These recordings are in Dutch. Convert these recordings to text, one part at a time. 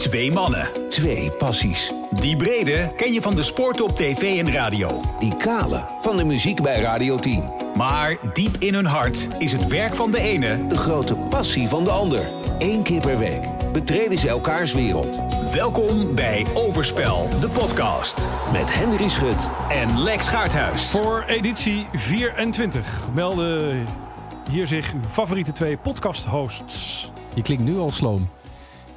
Twee mannen. Twee passies. Die brede ken je van de sport op tv en radio. Die kale van de muziek bij Radio 10. Maar diep in hun hart is het werk van de ene De grote passie van de ander. Eén keer per week betreden ze elkaars wereld. Welkom bij Overspel, de podcast. Met Henry Schut En Lex Gaarthuis. Voor editie 24 melden hier zich uw favoriete twee podcast-hosts. Je klinkt nu al sloom.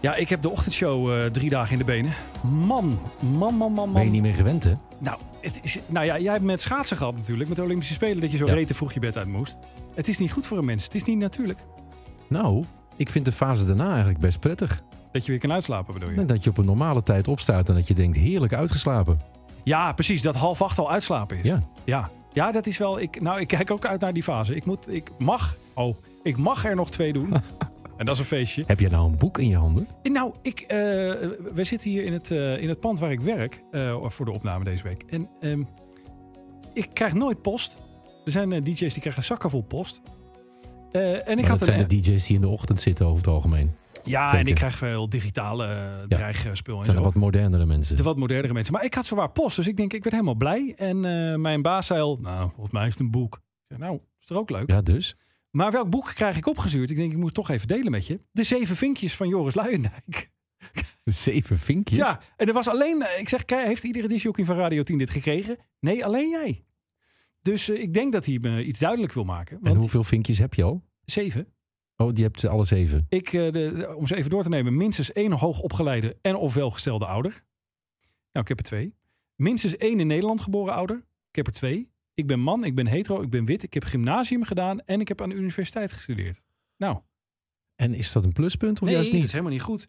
Ja, ik heb de ochtendshow eh, drie dagen in de benen. Man, man, man, man, Ben je man. niet meer gewend, hè? Nou, het is, nou ja, jij hebt met schaatsen gehad natuurlijk, met de Olympische Spelen, dat je zo Ja. rete vroeg je bed uit moest. Het is niet goed voor een mens. Het is niet natuurlijk Nou, ik vind de fase daarna eigenlijk best prettig. dat je weer kan uitslapen, bedoel je? Dat je op een normale tijd opstaat en dat je denkt, heerlijk uitgeslapen. Ja, precies. Dat half acht al uitslapen is. Ja. Ja, ja dat is wel. Ik, nou, ik kijk ook uit naar die fase. Ik moet, ik mag. Oh, ik mag er nog twee doen. en dat is een feestje. Heb jij nou een boek in je handen? Nou, ik, eh, we zitten hier in het, eh, in het pand waar ik werk eh, voor de opname deze week. En ehm, ik krijg nooit post. Er zijn DJ's die krijgen zakken vol post. En ik Maar had dat zijn de DJ's die in de ochtend zitten over het algemeen. ja, zeker. en ik krijg veel digitale uh, dreigspul Het zijn er wat modernere mensen. De wat modernere mensen. Maar ik had zowaar post, dus ik denk, ik werd helemaal blij. En mijn baas zei al, nou, volgens mij is het een boek. Ik zei, nou, is er ook leuk. Ja, dus? Maar welk boek krijg ik opgestuurd? Ik denk, ik moet het toch even delen met je. De Zeven Vinkjes van Joris Luijendijk. Zeven vinkjes? Ja, en er was alleen, ik zeg, heeft iedere disjockey van Radio 10 dit gekregen? Nee, alleen jij. Dus eh, ik denk dat hij me iets duidelijk wil maken. En Want hoeveel vinkjes heb je al? zeven. Oh, die hebt ze alle zeven. Ik, eh, de, de- om ze even door te nemen, minstens één hoogopgeleide en of welgestelde ouder. Nou, ik heb er twee. Minstens één in Nederland geboren ouder. Ik heb er twee. Ik ben man, ik ben hetero, ik ben wit. Ik heb gymnasium gedaan en ik heb aan de universiteit gestudeerd. Nou, En is dat een pluspunt of nee, juist dat is niet? helemaal niet goed.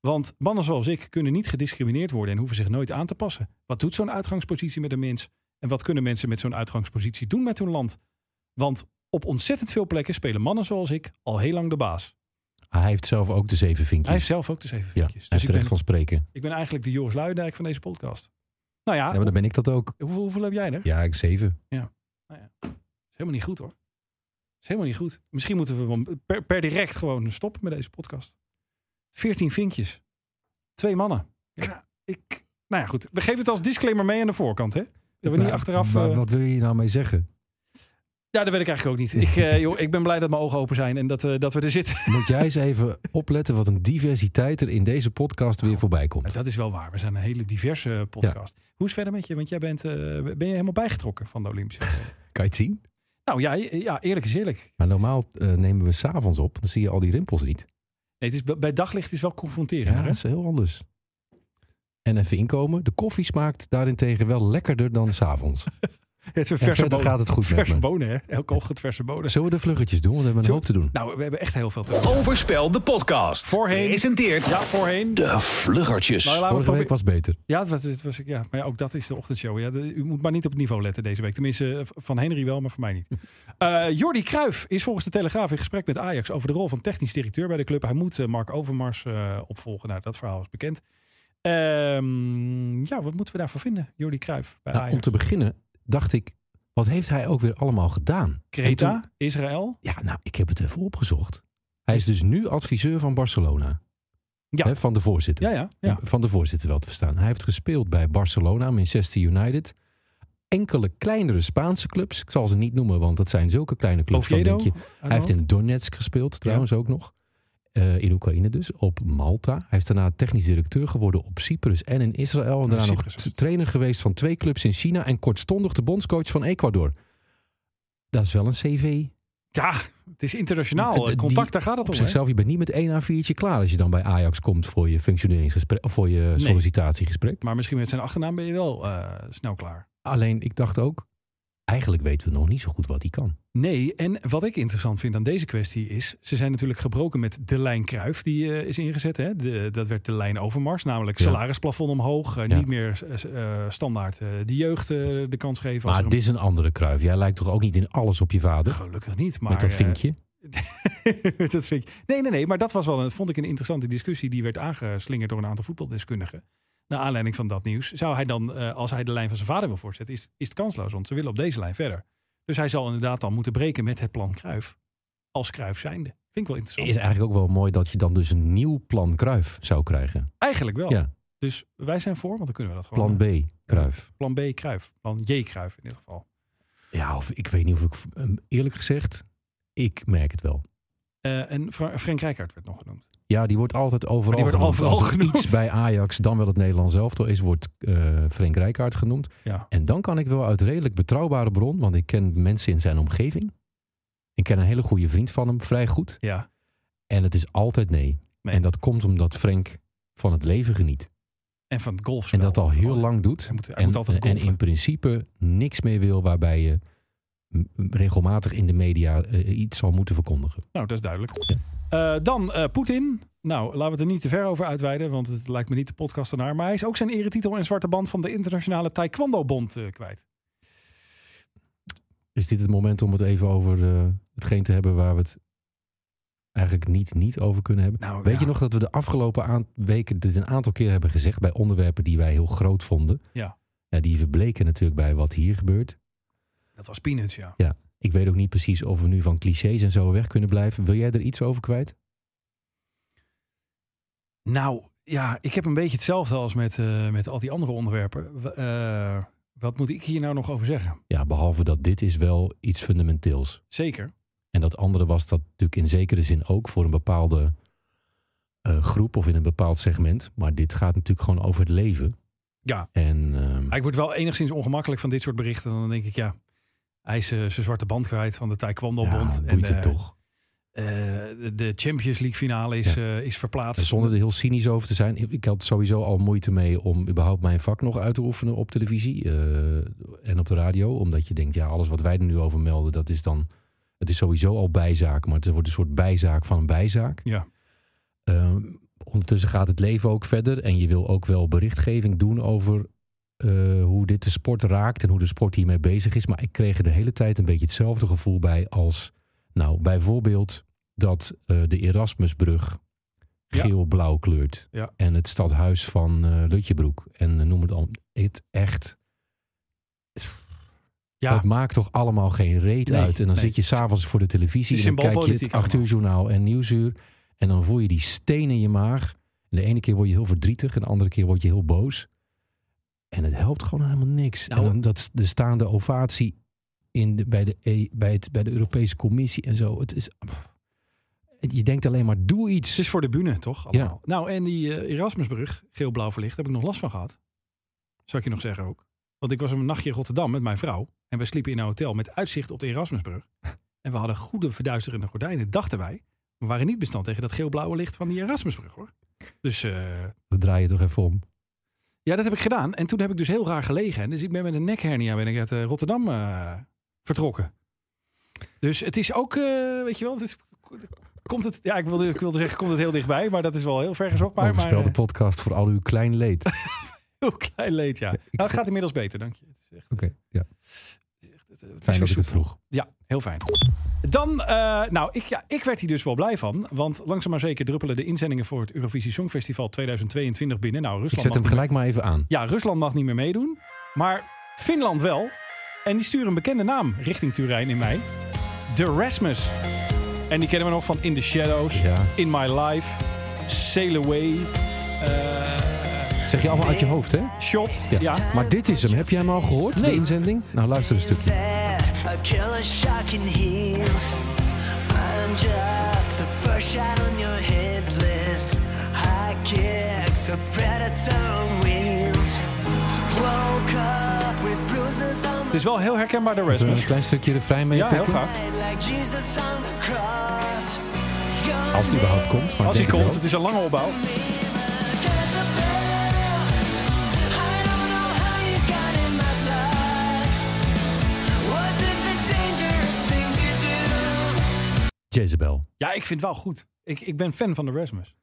Want mannen zoals ik kunnen niet gediscrimineerd worden en hoeven zich nooit aan te passen. Wat doet zo'n uitgangspositie met een mens? En wat kunnen mensen met zo'n uitgangspositie doen met hun land? Want op ontzettend veel plekken spelen mannen zoals ik al heel lang de baas. Hij heeft zelf ook de zeven vinkjes. Hij heeft zelf ook de zeven ja, hij vinkjes. heeft dus ik er echt ben, van spreken. ik ben eigenlijk de Joris Luijendijk van deze podcast. Nou ja, Ja, maar dan ben ik dat ook. hoeveel, hoeveel heb jij er? Ja, ik zeven. is helemaal niet goed hoor. is helemaal niet goed. Misschien moeten we per, per direct gewoon stoppen met deze podcast. 14 vinkjes. Twee mannen. Ja, ik, nou ja, goed. We geven het als disclaimer mee aan de voorkant, hè? Dat we niet Maar- achteraf... maar eh, Wat wil je nou mee zeggen? Ja, dat weet ik eigenlijk ook niet. Ik, eh, joh, ik ben blij dat mijn ogen open zijn en dat, eh, dat we er zitten. Moet jij eens even opletten wat een diversiteit er in deze podcast weer voorbij komt. Dat is wel waar. We zijn een hele diverse podcast. Hoe is het verder met je? Want jij bent, eh, ben je helemaal bijgetrokken van de Olympische? Kan je het zien? Nou ja, ja, eerlijk is eerlijk. Maar normaal eh, nemen we s'avonds op, dan zie je al die rimpels niet. Nee, het is, bij daglicht is het wel confronterend. Ja, dat is heel anders. En even inkomen. De koffie smaakt daarentegen wel lekkerder dan s'avonds. Het is een En verse bonen. gaat het goed Verse bonen, hè? Elke ochtend verse bonen. Zullen we de vluggetjes doen? Want we hebben een hoop te doen. Nou, we hebben echt heel veel te doen. Overspel, de podcast. Voorheen. Presenteert Ja, voorheen. De vluggertjes. Nou, Vorige week was beter. Ja, het was, het was, ja, maar ja, ook dat is de ochtendshow. Ja, De- u moet maar niet op het niveau letten deze week. Tenminste, eh, van Henry wel, maar voor mij niet. Eh Jordi Cruijff is volgens de Telegraaf in gesprek met Ajax over de rol van technisch directeur bij de club. Hij moet eh, Mark Overmars eh, opvolgen. Nou, dat verhaal is bekend. Ehm, ja, wat moeten we daarvan vinden, Jordi Cruijff bij Nou, om te beginnen dacht ik, wat heeft hij ook weer allemaal gedaan? Toen- Israël. ja, nou, ik heb het even opgezocht. Hij is dus nu adviseur van Barcelona. Ja. Van de voorzitter. Ja, ja, ja. Van de voorzitter wel te verstaan. Hij heeft gespeeld bij Barcelona, Manchester United. Enkele kleinere Spaanse clubs. Ik zal ze niet noemen, want dat zijn zulke kleine clubs. Oviedo. denk je, hij heeft in Donetsk gespeeld, trouwens ook nog. Eh, in Oekraïne dus, op Malta. Hij is daarna technisch directeur geworden op Cyprus en in Israël. En daarna nog trainer geweest van twee clubs in China. En kortstondig de bondscoach van Ecuador. Dat is wel een cv. Ja, het is internationaal. Eh, die- Contact, daar gaat het Op om. zichzelf, je bent niet met één A4'tje klaar als je dan bij Ajax komt voor je functioneringsgesprek of voor je sollicitatiegesprek. Maar misschien met zijn achternaam ben je wel eh, snel klaar. Alleen ik dacht ook, eigenlijk weten we nog niet zo goed wat hij kan. Nee, en wat ik interessant vind aan deze kwestie is... ze zijn natuurlijk gebroken met de lijn Kruif die eh, is ingezet. Hè? De, dat werd de lijn Overmars, namelijk Ja. salarisplafond omhoog. eh, Ja. Niet meer eh, standaard de jeugd de kans geven. als Maar dit is een andere kruif. Jij lijkt toch ook niet in alles op je vader? Gelukkig niet, maar... met dat vinkje. dat vind ik... Nee, nee, nee, maar dat was wel een, vond ik een interessante discussie... die werd aangeslingerd door een aantal voetbaldeskundigen. Naar aanleiding van dat nieuws. Zou hij dan, eh, als hij de lijn van zijn vader wil voortzetten... is, is het kansloos, want ze willen op deze lijn verder. Dus hij zal inderdaad dan moeten breken met het plan Kruif. Als Kruif zijnde. Vind ik wel interessant. Is eigenlijk ook wel mooi dat je dan dus een nieuw plan Kruif zou krijgen. Eigenlijk wel. Ja. Dus wij zijn voor, want dan kunnen we dat gewoon. Plan B, Kruif. Plan B, Kruif. Plan J, Kruif in dit geval. Ja, of ik weet niet of ik, um, eerlijk gezegd, ik merk het wel. Eh, en Fra Frank Rijkaard werd nog genoemd. Ja, die wordt altijd overal die wordt overal er genoemd. iets bij Ajax, dan wel het Nederlands elftal is, wordt eh Frank Rijkaard genoemd. Ja. En dan kan ik wel uit redelijk betrouwbare bron, want ik ken mensen in zijn omgeving. Ik ken een hele goede vriend van hem, vrij goed. Ja. En het is altijd nee. Nee. En dat komt omdat Frank van het leven geniet. En van het golf. En dat al heel lang doet. Hij moet, hij en, moet altijd en in principe niks meer wil waarbij je regelmatig in de media eh, iets zal moeten verkondigen. Nou, dat is duidelijk. Ja. Eh, dan eh, Poetin. Nou, laten we het er niet te ver over uitweiden, want het lijkt me niet de podcast ernaar. Maar hij is ook zijn eretitel en zwarte band van de Internationale Taekwondo-bond eh, kwijt. Is dit het moment om het even over hetgeen te hebben waar we het eigenlijk niet, niet over kunnen hebben? Nou, Weet ja. je nog dat we de afgelopen weken dit een aantal keer hebben gezegd bij onderwerpen die wij heel groot vonden? Ja. ja die verbleken natuurlijk bij wat hier gebeurt. Dat was peanuts, ja. Ik weet ook niet precies of we nu van clichés en zo weg kunnen blijven. Wil jij er iets over kwijt? Nou, ja, ik heb een beetje hetzelfde als met, eh, met al die andere onderwerpen. Eh, wat moet ik hier nou nog over zeggen? Ja, behalve dat dit is wel iets fundamenteels. Zeker. En dat andere was dat natuurlijk in zekere zin ook voor een bepaalde eh, groep of in een bepaald segment. Maar dit gaat natuurlijk gewoon over het leven. Ja. En ehm, ik word wel enigszins ongemakkelijk van dit soort berichten. Dan denk ik, ja, hij is eh, zijn zwarte band kwijt van de Taekwondo-bond. ja, en toch. eh, de- Champions League finale is, eh, is verplaatst. Zonder er heel cynisch over te zijn. Ik- had sowieso al moeite mee om überhaupt mijn vak nog uit te oefenen op televisie en op de radio. Omdat je denkt, ja, alles wat wij er nu over melden, dat is dan. Het is sowieso al bijzaak, maar het wordt een soort bijzaak van een bijzaak. Ja. Ehm, ondertussen gaat het leven ook verder. En je wil ook wel berichtgeving doen over eh, hoe dit de sport raakt en hoe de sport hiermee bezig is. Maar ik kreeg er de hele tijd een beetje hetzelfde gevoel bij als, nou, bijvoorbeeld dat eh, de Erasmusbrug geel-blauw kleurt. Ja. En het stadhuis van eh Lutjebroek. En noem het al. Het echt. Ja, Het maakt toch allemaal geen reet Nee, uit. En dan nee. zit je s'avonds voor de televisie en dan kijk je het acht uur journaal en nieuwsuur. En dan voel je die steen in je maag. En de ene keer word je heel verdrietig en de andere keer word je heel boos. En het helpt gewoon helemaal niks. Nou, en dat, de staande ovatie in de, bij, de, E- bij, het, bij de Europese Commissie en zo. Het is, je denkt alleen maar, doe iets. het is voor de bühne, toch? Allemaal. Nou, en die eh, Erasmusbrug, geel-blauw verlicht, heb ik nog last van gehad. Zou ik je nog zeggen ook. Want ik was een nachtje in Rotterdam met mijn vrouw. En we sliepen in een hotel met uitzicht op de Erasmusbrug. En we hadden goede verduisterende gordijnen, dachten wij. We waren niet bestand tegen dat geel-blauwe licht van die Erasmusbrug, hoor. Dus Dan draai je toch even om. Ja, dat heb ik gedaan. En toen heb ik dus heel raar gelegen. En dus ik ben met een nekhernia ben ik uit eh, Rotterdam eh, vertrokken. Dus het is ook, eh, weet je wel, het komt het, ja, ik wilde, ik wilde zeggen, komt het heel dichtbij, maar dat is wel heel ver gezocht. Maar, maar Overspel de podcast voor al uw klein leed. Oké, heel klein leed, ja. Nou, het gaat inmiddels beter, dank je. Het is echt, ja. Het, het is Fijn dat ik het vroeg. Ja, heel fijn. Dan, eh, nou, ik, ja, ik werd hier dus wel blij van. Want langzaam maar zeker druppelen de inzendingen voor het Eurovisie Songfestival 2022 binnen. Nou, Ik Rusland zet mag hem gelijk maar even aan. Ja, Rusland mag niet meer meedoen. Maar Finland wel. En die sturen een bekende naam richting Turijn in mei. The Rasmus. En die kennen we nog van In the Shadows, Ja. In My Life, Sail Away, eh, Zeg je allemaal uit je hoofd, hè? Shot. Ja. Maar dit is hem. Heb jij hem al gehoord, de Nee. inzending? Nou, luister een stukje. A killer shark in heels. I'm just the first shot on your hit list. High kicks, a predator on wheels. Woke up with bruises on Het is wel heel herkenbaar, we Rasmus. een klein stukje refrein mee Ja, heel graag. Als het überhaupt komt. Maar Als hij komt, het het is een lange opbouw. Jezebel. Ja, ik vind het wel goed. Ik, ik ben fan van The Rasmus.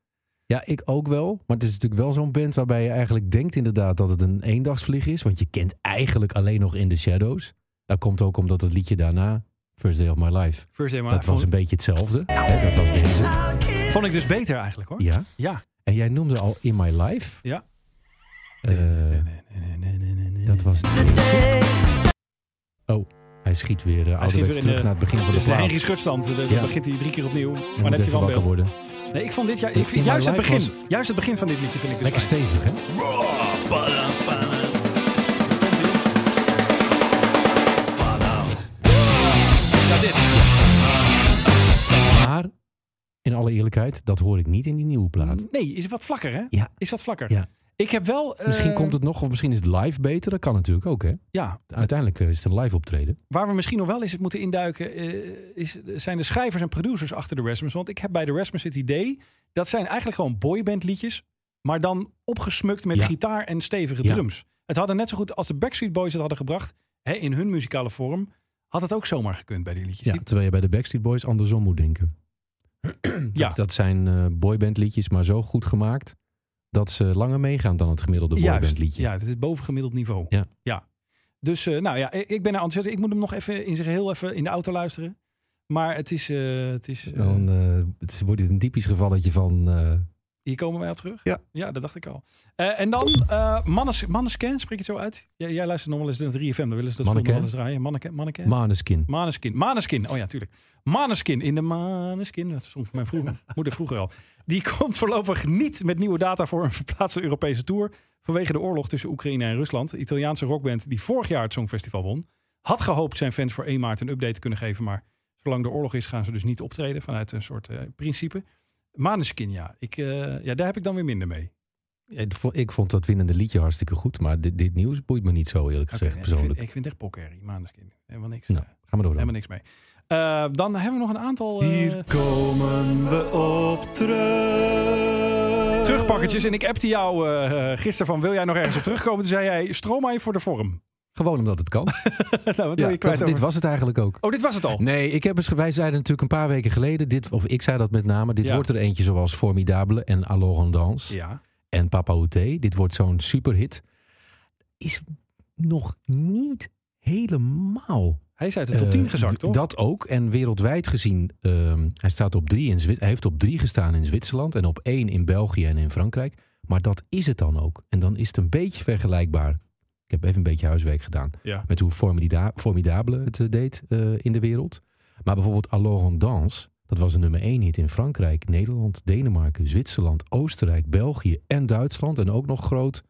Ja, ik ook wel. Maar het is natuurlijk wel zo'n band waarbij je eigenlijk denkt inderdaad dat het een eendagsvlieg is. Want je kent eigenlijk alleen nog In The Shadows. Dat komt ook omdat het liedje daarna, First Day of My Life, First Day, maar dat was een beetje hetzelfde. Hè, dat was deze. vond ik dus beter eigenlijk hoor. Ja. Ja. En jij noemde al In My Life. Ja. Dat was deze. Oh, hij schiet weer uh, Hij schiet weer terug de- naar het begin van de de plaat. Henry Schutstand, dan Ja. begint hij drie keer opnieuw. Maar dan heb je wel beeld. worden. Nee, ik vond dit jaar, ik vind in juist het begin, was- juist het begin van dit liedje vind ik dus Lekker fijn. stevig, hè? Ja, dit. Maar, in alle eerlijkheid, dat hoor ik niet in die nieuwe plaat. Nee, is wat vlakker, hè? Ja. Is wat vlakker. Ja. Ik heb wel... eh, Misschien komt het nog, of misschien is het live beter. Dat kan natuurlijk ook, hè? Ja, Uiteindelijk eh, is het een live optreden. waar we misschien nog wel eens het moeten induiken... eh, is, zijn de schrijvers en producers achter de Rasmus. Want ik heb bij de Rasmus het idee... dat zijn eigenlijk gewoon boybandliedjes... maar dan opgesmukt met Ja. gitaar en stevige Ja. drums. Het hadden net zo goed als de Backstreet Boys het hadden gebracht... Hè, in hun muzikale vorm... had het ook zomaar gekund bij die liedjes. Ja, Die- terwijl je bij de Backstreet Boys andersom moet denken. Ja. Dat, dat zijn eh boybandliedjes, maar zo goed gemaakt... dat ze langer meegaan dan het gemiddelde boybandliedje. Ja, het is bovengemiddeld niveau. Ja. ja. Dus eh, nou ja, ik ben er enthousiast. Ik moet hem nog even in zijn geheel even in de auto luisteren. Maar het is, eh, het is Dan eh, het wordt dit een typisch gevalletje van... eh, hier komen wij op terug. Ja. ja dat dacht ik al. Eh, en dan uh, Mannes, Mannescan, spreek je het zo uit? Jij, jij luistert nog wel eens naar 3FM, dan willen ze dat Manneken. nog wel eens draaien. Manneke, Manneke? Maneskin. Maneskin. Maneskin. Oh ja, tuurlijk. Maneskin in de Maneskin. Dat stond mijn vroeger, moeder vroeger al. Die komt voorlopig niet met nieuwe data voor een verplaatste Europese tour. Vanwege de oorlog tussen Oekraïne en Rusland. De Italiaanse rockband die vorig jaar het Songfestival won. Had gehoopt zijn fans voor 1 maart een update te kunnen geven. Maar zolang de oorlog is gaan ze dus niet optreden. Vanuit een soort eh, principe. Maneskin, ja. Ik, eh, ja. Daar heb ik dan weer minder mee. Ik vond- dat winnende liedje hartstikke goed. Maar dit, dit nieuws boeit me niet zo, eerlijk gezegd, nee, ik, persoonlijk. vind, ik vind het echt pokkerrie. Maneskin. Helemaal niks. Nou, eh, gaan we door dan. helemaal niks mee. Eh, dan hebben we nog een aantal... eh, Hier komen we op terug. terugpakkertjes. En ik appte jou eh, gisteren van, wil jij nog ergens op terugkomen? Toen zei jij, Stromae voor de vorm. Gewoon omdat het kan. nou, wat wil je kwijt dat- dit was het eigenlijk ook. Oh, dit was het al? Nee, ik heb eens, wij zeiden natuurlijk een paar weken geleden, dit, of ik zei dat met name, dit wordt er eentje zoals Formidable en Alors en Danse Ja. en Papa Outé. Dit wordt zo'n superhit. Is nog niet helemaal Hij is uit de top 10 Eh, gezakt, toch? Dat ook. En wereldwijd gezien, ehm, hij staat op drie in Zwit- hij heeft op drie gestaan in Zwitserland en op één in België en in Frankrijk. Maar dat is het dan ook. En dan is het een beetje vergelijkbaar. Ik heb even een beetje huiswerk gedaan Ja. met hoe Formida- Formidable het eh, deed eh, in de wereld. Maar bijvoorbeeld Alors en Danse, dat was een nummer één hit in Frankrijk, Nederland, Denemarken, Zwitserland, Oostenrijk, België en Duitsland. En ook nog groot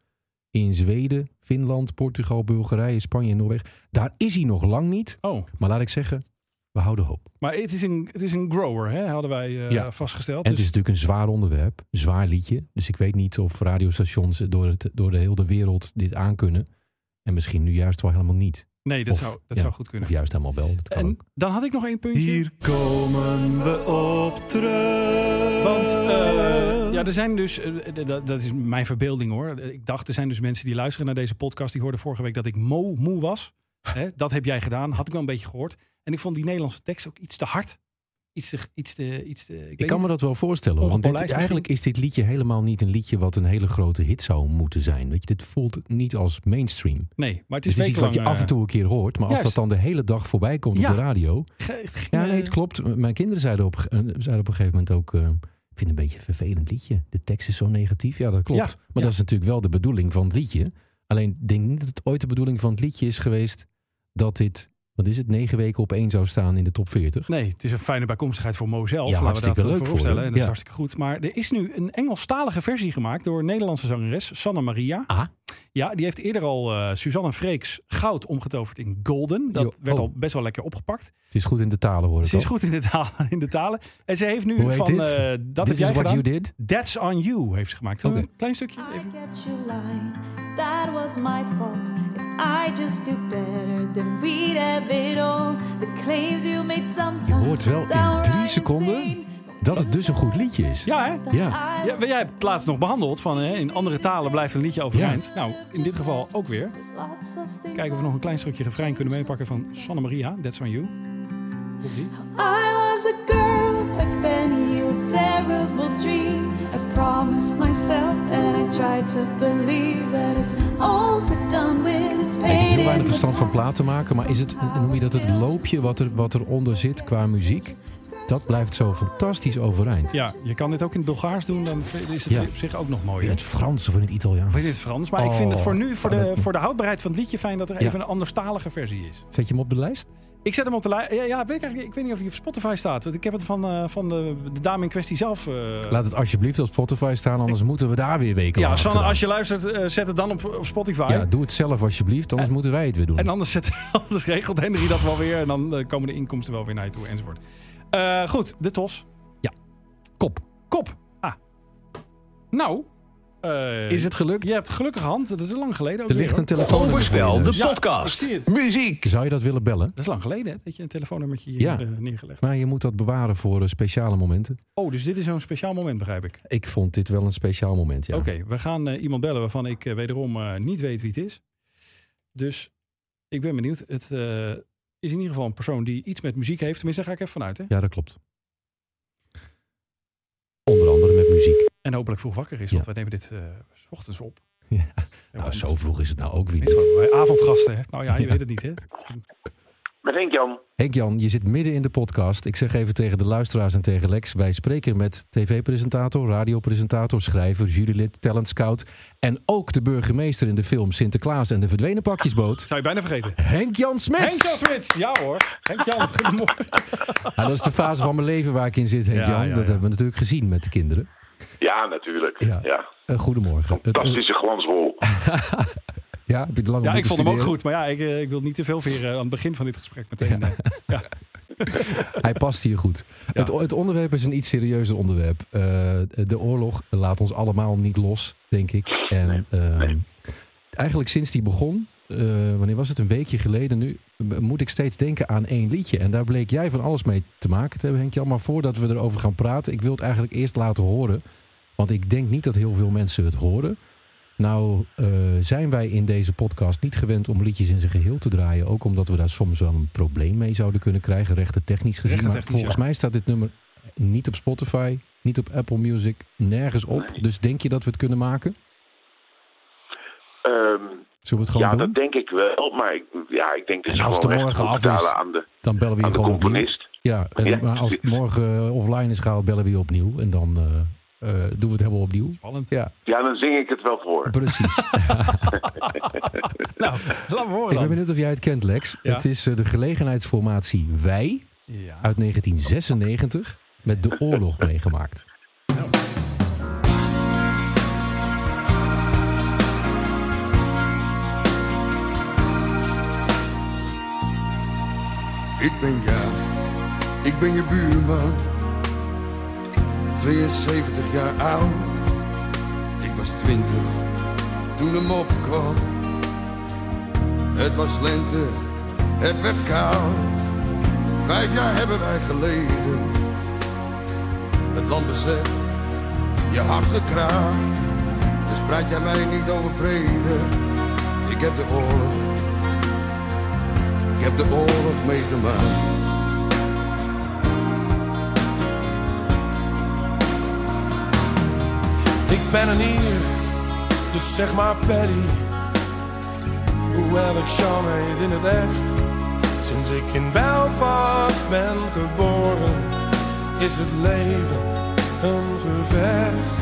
in Zweden, Finland, Portugal, Bulgarije, Spanje en Noorwegen. Daar is hij nog lang niet. Oh, Maar laat ik zeggen, we houden hoop. maar het is een, het is een grower, hè? hadden wij eh, Ja. vastgesteld. En het is Dus, natuurlijk een zwaar onderwerp, een zwaar liedje. Dus ik weet niet of radiostations door, het, door de hele wereld dit aankunnen. En misschien nu juist wel helemaal niet. nee, dat, of- zou, dat ja, zou goed kunnen. Of juist helemaal wel. Dat kan En ook. dan had ik nog één puntje. Hier komen we op terug. Want eh, ja, er zijn dus, eh, dat, dat is mijn verbeelding hoor. Ik dacht, er zijn dus mensen die luisteren naar deze podcast. Die hoorden vorige week dat ik mo moe was. Hè, dat heb jij gedaan, had ik wel een beetje gehoord. En ik vond die Nederlandse tekst ook iets te hard. Iets te, iets te, iets te ik, kan me dat wel voorstellen. Want dit, eigenlijk is dit liedje helemaal niet een liedje wat een hele grote hit zou moeten zijn. Weet je, dit voelt niet als mainstream. Nee, maar het is Het is iets wat je af en toe een keer hoort. Maar als dat dan de hele dag voorbij komt Ja. op de radio. eh, ge- Ja, nee, eh, het klopt. Mijn kinderen zeiden op, eh, zeiden op een gegeven moment ook... eh, ik vind het een beetje een vervelend liedje. De tekst is zo negatief. Ja, dat klopt. Ja, maar ja. dat is natuurlijk wel de bedoeling van het liedje. Alleen denk niet dat het ooit de bedoeling van het liedje is geweest... dat dit, wat is het, negen weken op één zou staan in de top 40. Nee, het is een fijne bijkomstigheid voor Mo zelf. Ja, laten we dat leuk voor vooropstellen. hem. En dat is Ja. hartstikke goed. Maar er is nu een Engelstalige versie gemaakt door Nederlandse zangeres, Sanna Maria. Ah. Ja, die heeft eerder al eh Suzanne Freeks goud omgetoverd in golden. Dat Jo, werd oh. al best wel lekker opgepakt. Het is goed in de talen hoor Ze is goed in de, talen, in de talen. En ze heeft nu Hoe heet van, dit? eh, dat This heb is jij what gedaan. you did? That's on you heeft ze gemaakt. Een klein stukje I even. get you lying. That was my fault. If I just do better, then we'd have it all. The claims you made sometimes. Je hoort wel in drie seconden insane. Dat het dus een goed liedje is. Ja, hè? Ja. Ja, maar jij hebt het laatst nog behandeld van hè, in andere talen blijft een liedje overeind. Nou, in dit geval ook weer. Kijken of we nog een klein stukje refrein kunnen meepakken van Sanne Maria. That's on you. I was a girl back then, you terrible dream. I promised myself and I tried to believe that it's overdone with. It's Ik heb heel in weinig verstand van platen maken, maar is het, noem je dat het loopje wat, er, wat eronder zit qua muziek? Dat blijft zo fantastisch overeind. Ja, je kan dit ook in het Bulgaars doen, dan is het Ja. op zich ook nog mooi. In het Frans of in het Italiaans. Of in het Frans. Maar ik vind het voor nu, voor Oh, de, dat- voor de houdbaarheid van het liedje, fijn dat er Ja. even een anderstalige versie is. Zet je hem op de lijst? Ik zet hem op de lijn. Ja, ja weet ik, ik weet niet of hij op Spotify staat. Want ik heb het van, eh, van de, de dame in kwestie zelf. eh, Laat het alsjeblieft op Spotify staan, anders moeten we daar weer weken ja, Sanne, als je luistert, eh, zet het dan op, op Spotify. Ja, doe het zelf alsjeblieft, anders En- moeten wij het weer doen. En anders, zet, anders regelt Henry dat wel weer. En dan komen de inkomsten wel weer naar je toe enzovoort. Eh, goed, de TOS. Kop. Kop. Ah. Nou. eh, Is het gelukt? Je hebt gelukkige hand. Dat is lang geleden. Ook Er ligt een telefoon. Overspel, de Ja, podcast. Muziek. Zou je dat willen bellen? Dat is lang geleden hè, dat je een telefoonnummertje hier Ja. eh, neergelegd Maar je moet dat bewaren voor speciale momenten. Oh, dus dit is zo'n speciaal moment, begrijp ik. Ik vond dit wel een speciaal moment, ja. Oké, we gaan eh, iemand bellen waarvan ik wederom eh, niet weet wie het is. Dus ik ben benieuwd. Het eh, is in ieder geval een persoon die iets met muziek heeft. Tenminste, daar ga ik even vanuit. Hè? Ja, dat klopt. Onder andere met muziek. En hopelijk vroeg wakker is, Ja. want wij nemen dit eh, s ochtends op. Ja. Nou, zo vroeg is het nou ook weer Niet avondgasten, hè? Nou ja, je weet het niet, hè? Met Henk Jan. Henk-Jan, je zit midden in de podcast. Ik zeg even tegen de luisteraars en tegen Lex. Wij spreken met tv-presentator, radiopresentator, schrijver, jurylid, talent scout. En ook de burgemeester in de film Sinterklaas en de verdwenen pakjesboot. Zou je bijna vergeten. Henk-Jan Smits! Henk-Jan Smits! Ja hoor. Henk-Jan, goedemorgen. Ja, dat is de fase van mijn leven waar ik in zit, Henk-Jan. Ja, ja, Dat hebben we natuurlijk gezien met de kinderen. Ja, natuurlijk. Ja. Ja. Eh, goedemorgen. Het- Fantastische glansrol. ja, heb je het lang Ja, ik vond hem ook goed. Maar ja, ik, eh, ik wil niet te veel veren aan het begin van dit gesprek meteen. eh. Hij past hier goed. Ja. Het, het onderwerp is een iets serieuzer onderwerp. Eh, de oorlog laat ons allemaal niet los, denk ik. En ehm, eigenlijk sinds die begon, eh, wanneer was het, een weekje geleden nu, moet ik steeds denken aan één liedje. En daar bleek jij van alles mee te maken te hebben, Henk-Jan. Maar voordat we erover gaan praten, ik wil het eigenlijk eerst laten horen. Want ik denk niet dat heel veel mensen het horen. Nou eh, zijn wij in deze podcast niet gewend om liedjes in zijn geheel te draaien. Ook omdat we daar soms wel een probleem mee zouden kunnen krijgen, rechten technisch gezien. maar volgens ja. mij staat dit nummer niet op Spotify, niet op Apple Music, nergens op. Nee. Dus denk je dat we het kunnen maken? Ehm, Zullen we het gewoon ja, doen? dat denk ik wel. Maar ik, ja, ik denk dat En je als het morgen af is- aan de, Dan bellen we je gewoon opnieuw. Ja, en, Ja, maar als het morgen offline is gehaald, bellen we je opnieuw. En dan eh, eh, doen we het helemaal opnieuw. Spannend. Ja, Ja, dan zing ik het wel voor. precies. Nou, we horen ik ben benieuwd of jij het kent, Lex. Ja. Het is eh, de gelegenheidsformatie Wij Ja. uit 1996 met de oorlog meegemaakt. Ik ben ja, ik ben je buurman. 72 jaar oud. Ik was 20 toen de mof kwam. Het was lente, het werd koud. Vijf jaar hebben wij geleden. Het land bezet, je hart gekraakt. Dus praat jij mij niet over vrede. Ik heb de oorlog ik heb de oorlog meegemaakt. Ik ben er niet, dus zeg maar Paddy. Hoewel ik Sean heet in het echt. Sinds ik in Belfast ben geboren, is het leven een gevecht.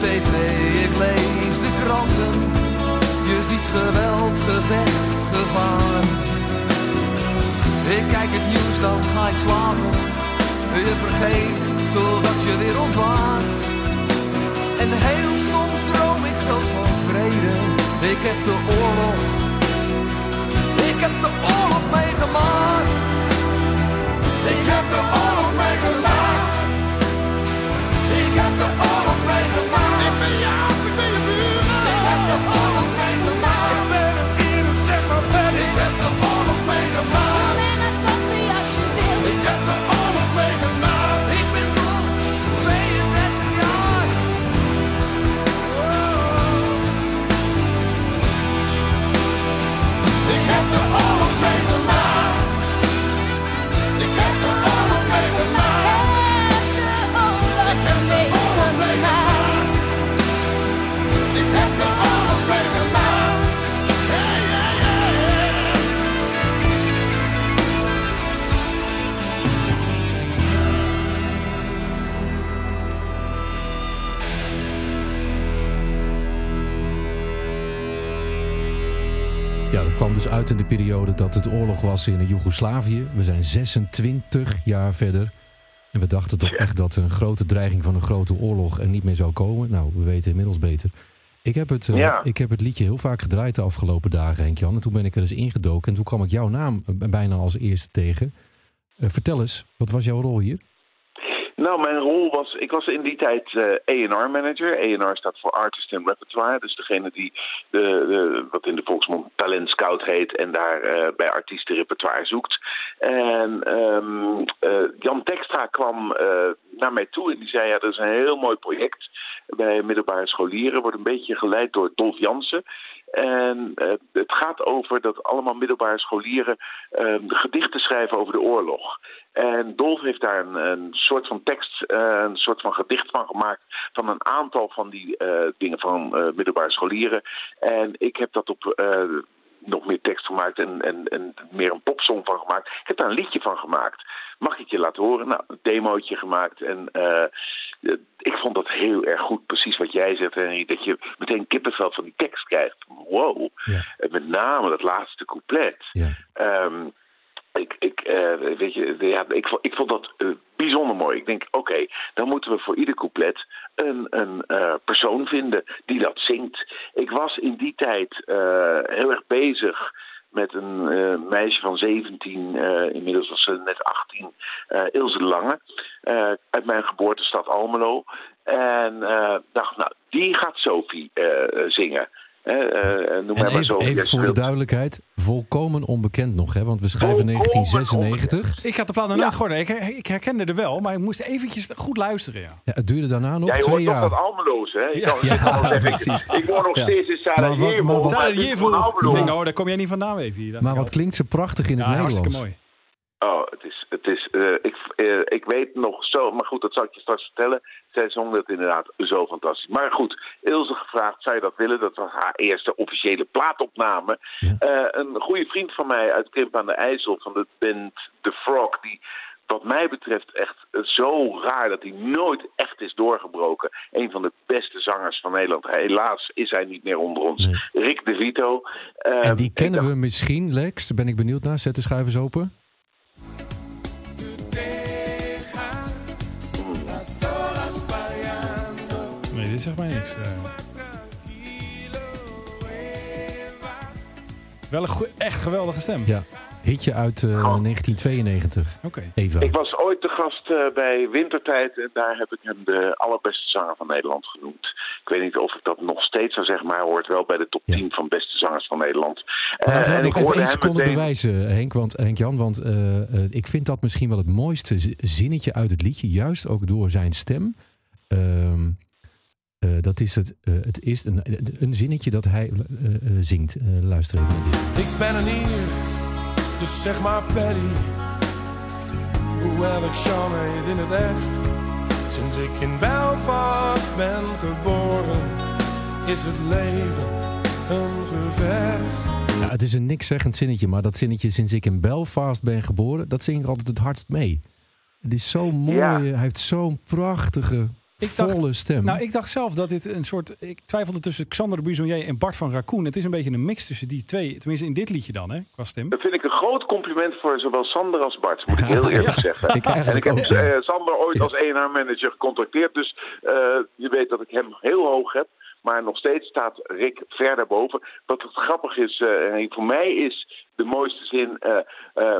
Tv, ik lees de kranten. Je ziet geweld, gevecht, gevaar. Ik kijk het nieuws, dan ga ik slapen. Je vergeet totdat je weer ontwaakt. En heel soms droom ik zelfs van vrede. Ik heb de oorlog ik heb de oorlog meegemaakt. Ik heb de oorlog meegemaakt. de oorlog meegemaakt. Ik uit in de periode dat het oorlog was in Joegoslavië. We zijn 26 jaar verder. En we dachten toch echt dat een grote dreiging van een grote oorlog er niet meer zou komen. Nou, we weten inmiddels beter. Ik heb het, eh, Ja. ik heb het liedje heel vaak gedraaid de afgelopen dagen, Henk-Jan. En toen ben ik er eens ingedoken en toen kwam ik jouw naam eh, bijna als eerste tegen. Eh, vertel eens, wat was jouw rol hier? Nou, mijn rol was, ik was in die tijd eh A&R manager. A&R staat voor Artist and Repertoire. Dus degene die de, de, wat in de volksmond talent scout heet en daar eh, bij artiesten repertoire zoekt. En ehm, eh, Jan Tekstra kwam naar mij toe en die zei, ja, dat is een heel mooi project bij middelbare scholieren. Wordt een beetje geleid door Dolf Jansen. En eh, het gaat over dat allemaal middelbare scholieren eh, gedichten schrijven over de oorlog. En Dolf heeft daar een, een soort van tekst, eh, een soort van gedicht van gemaakt. van een aantal van die eh, dingen van middelbare scholieren. En ik heb dat op. nog meer tekst gemaakt en, en, en meer een popsong van gemaakt. Ik heb daar een liedje van gemaakt. Mag ik je laten horen? Nou, een demootje gemaakt. En eh, eh, ik vond dat heel erg goed. Precies wat jij zegt, Henry. Dat je meteen kippenvel van die tekst krijgt. Wow. Ja. Met name dat laatste couplet. Ja. Ehm, ik, ik, eh, weet je, ja, ik, ik vond dat eh, bijzonder mooi. Ik denk, oké, dan moeten we voor ieder couplet een, een eh, persoon vinden die dat zingt. Ik was in die tijd heel erg bezig met een meisje van 17, eh, inmiddels was ze net 18, eh, Ilse Lange, uit mijn geboortestad Almelo. En dacht, nou, die gaat Sophie zingen. Eh, noem maar even, voor de duidelijkheid, volkomen onbekend nog, hè? Want we schrijven Volkomen 1996. Ik had de plannen nooit gehoord. Ik, ik herkende er wel, maar ik moest eventjes goed luisteren. Ja. Ja, het duurde daarna nog Jij twee hoort jaar. toch dat Almeloos, hè? Ik, Ja. kan, ik, Ja, precies. ik, woon nog Ja. steeds in Sarajevo. maar wat- maar denk, oh, daar kom jij niet vandaan, even hier. Maar wat klinkt ze prachtig in het ja, Nederlands. hartstikke mooi. Oh, het is, het is, eh, ik, eh, ik weet nog zo, maar goed, dat zal ik je straks vertellen. Zij zong dat inderdaad zo fantastisch. Maar goed, Ilse gevraagd, zou je dat willen? Dat was haar eerste officiële plaatopname. Ja. Eh, een goede vriend van mij uit Krimp aan de IJssel, van de band The Frog, die wat mij betreft echt zo raar dat hij nooit echt is doorgebroken. Een van de beste zangers van Nederland. Helaas is hij niet meer onder ons. Nee. Rick de Vito. En die kennen we misschien, Lex. Daar ben ik benieuwd naar. Zet de schuivers open. Nee, dit zegt mij niks. eh. Wel een echt geweldige stem. Ja. Hitje uit eh, 1992. Oké. Eva. Ik was ooit te gast eh, bij Wintertijd en daar heb ik hem de allerbeste zanger van Nederland genoemd. Ik weet niet of ik dat nog steeds zou zeggen, maar hij hoort wel bij de top Ja. 10 van beste zangers van Nederland. Maar laten we en dat nog even hoorde één hem seconde meteen- bewijzen, Henk. Want, Henk Jan, want eh, eh, ik vind dat misschien wel het mooiste zinnetje uit het liedje. Juist ook door zijn stem. Ehm, eh, dat is het. eh, het is een, een zinnetje dat hij eh, eh, zingt. Eh, luister even naar dit. Ik ben er niet, dus zeg maar Paddy. Hoewel ik Sean heet in het echt. Sinds ik in Belfast ben geboren, is het leven een gevecht. Ja, het is een niks zeggend zinnetje, maar dat zinnetje sinds ik in Belfast ben geboren, dat zing ik altijd het hardst mee. Het is zo mooi. Ja. Hij heeft zo'n prachtige, Ik dacht- volle stem. Nou, ik dacht zelf dat dit een soort... Ik twijfelde tussen Xander de Buissonnier en Bart van Raccoon. Het is een beetje een mix tussen die twee. Tenminste, in dit liedje dan, hè, qua stem. Dat vind ik een groot compliment voor zowel Sander als Bart, moet ik heel eerlijk zeggen. Ik en ik heb ook. ja. eh, Sander ooit als ENH-manager gecontacteerd, dus eh, je weet dat ik hem heel hoog heb. Maar nog steeds staat Rick ver daarboven. Wat het grappig is, eh, en voor mij is de mooiste zin, eh, eh,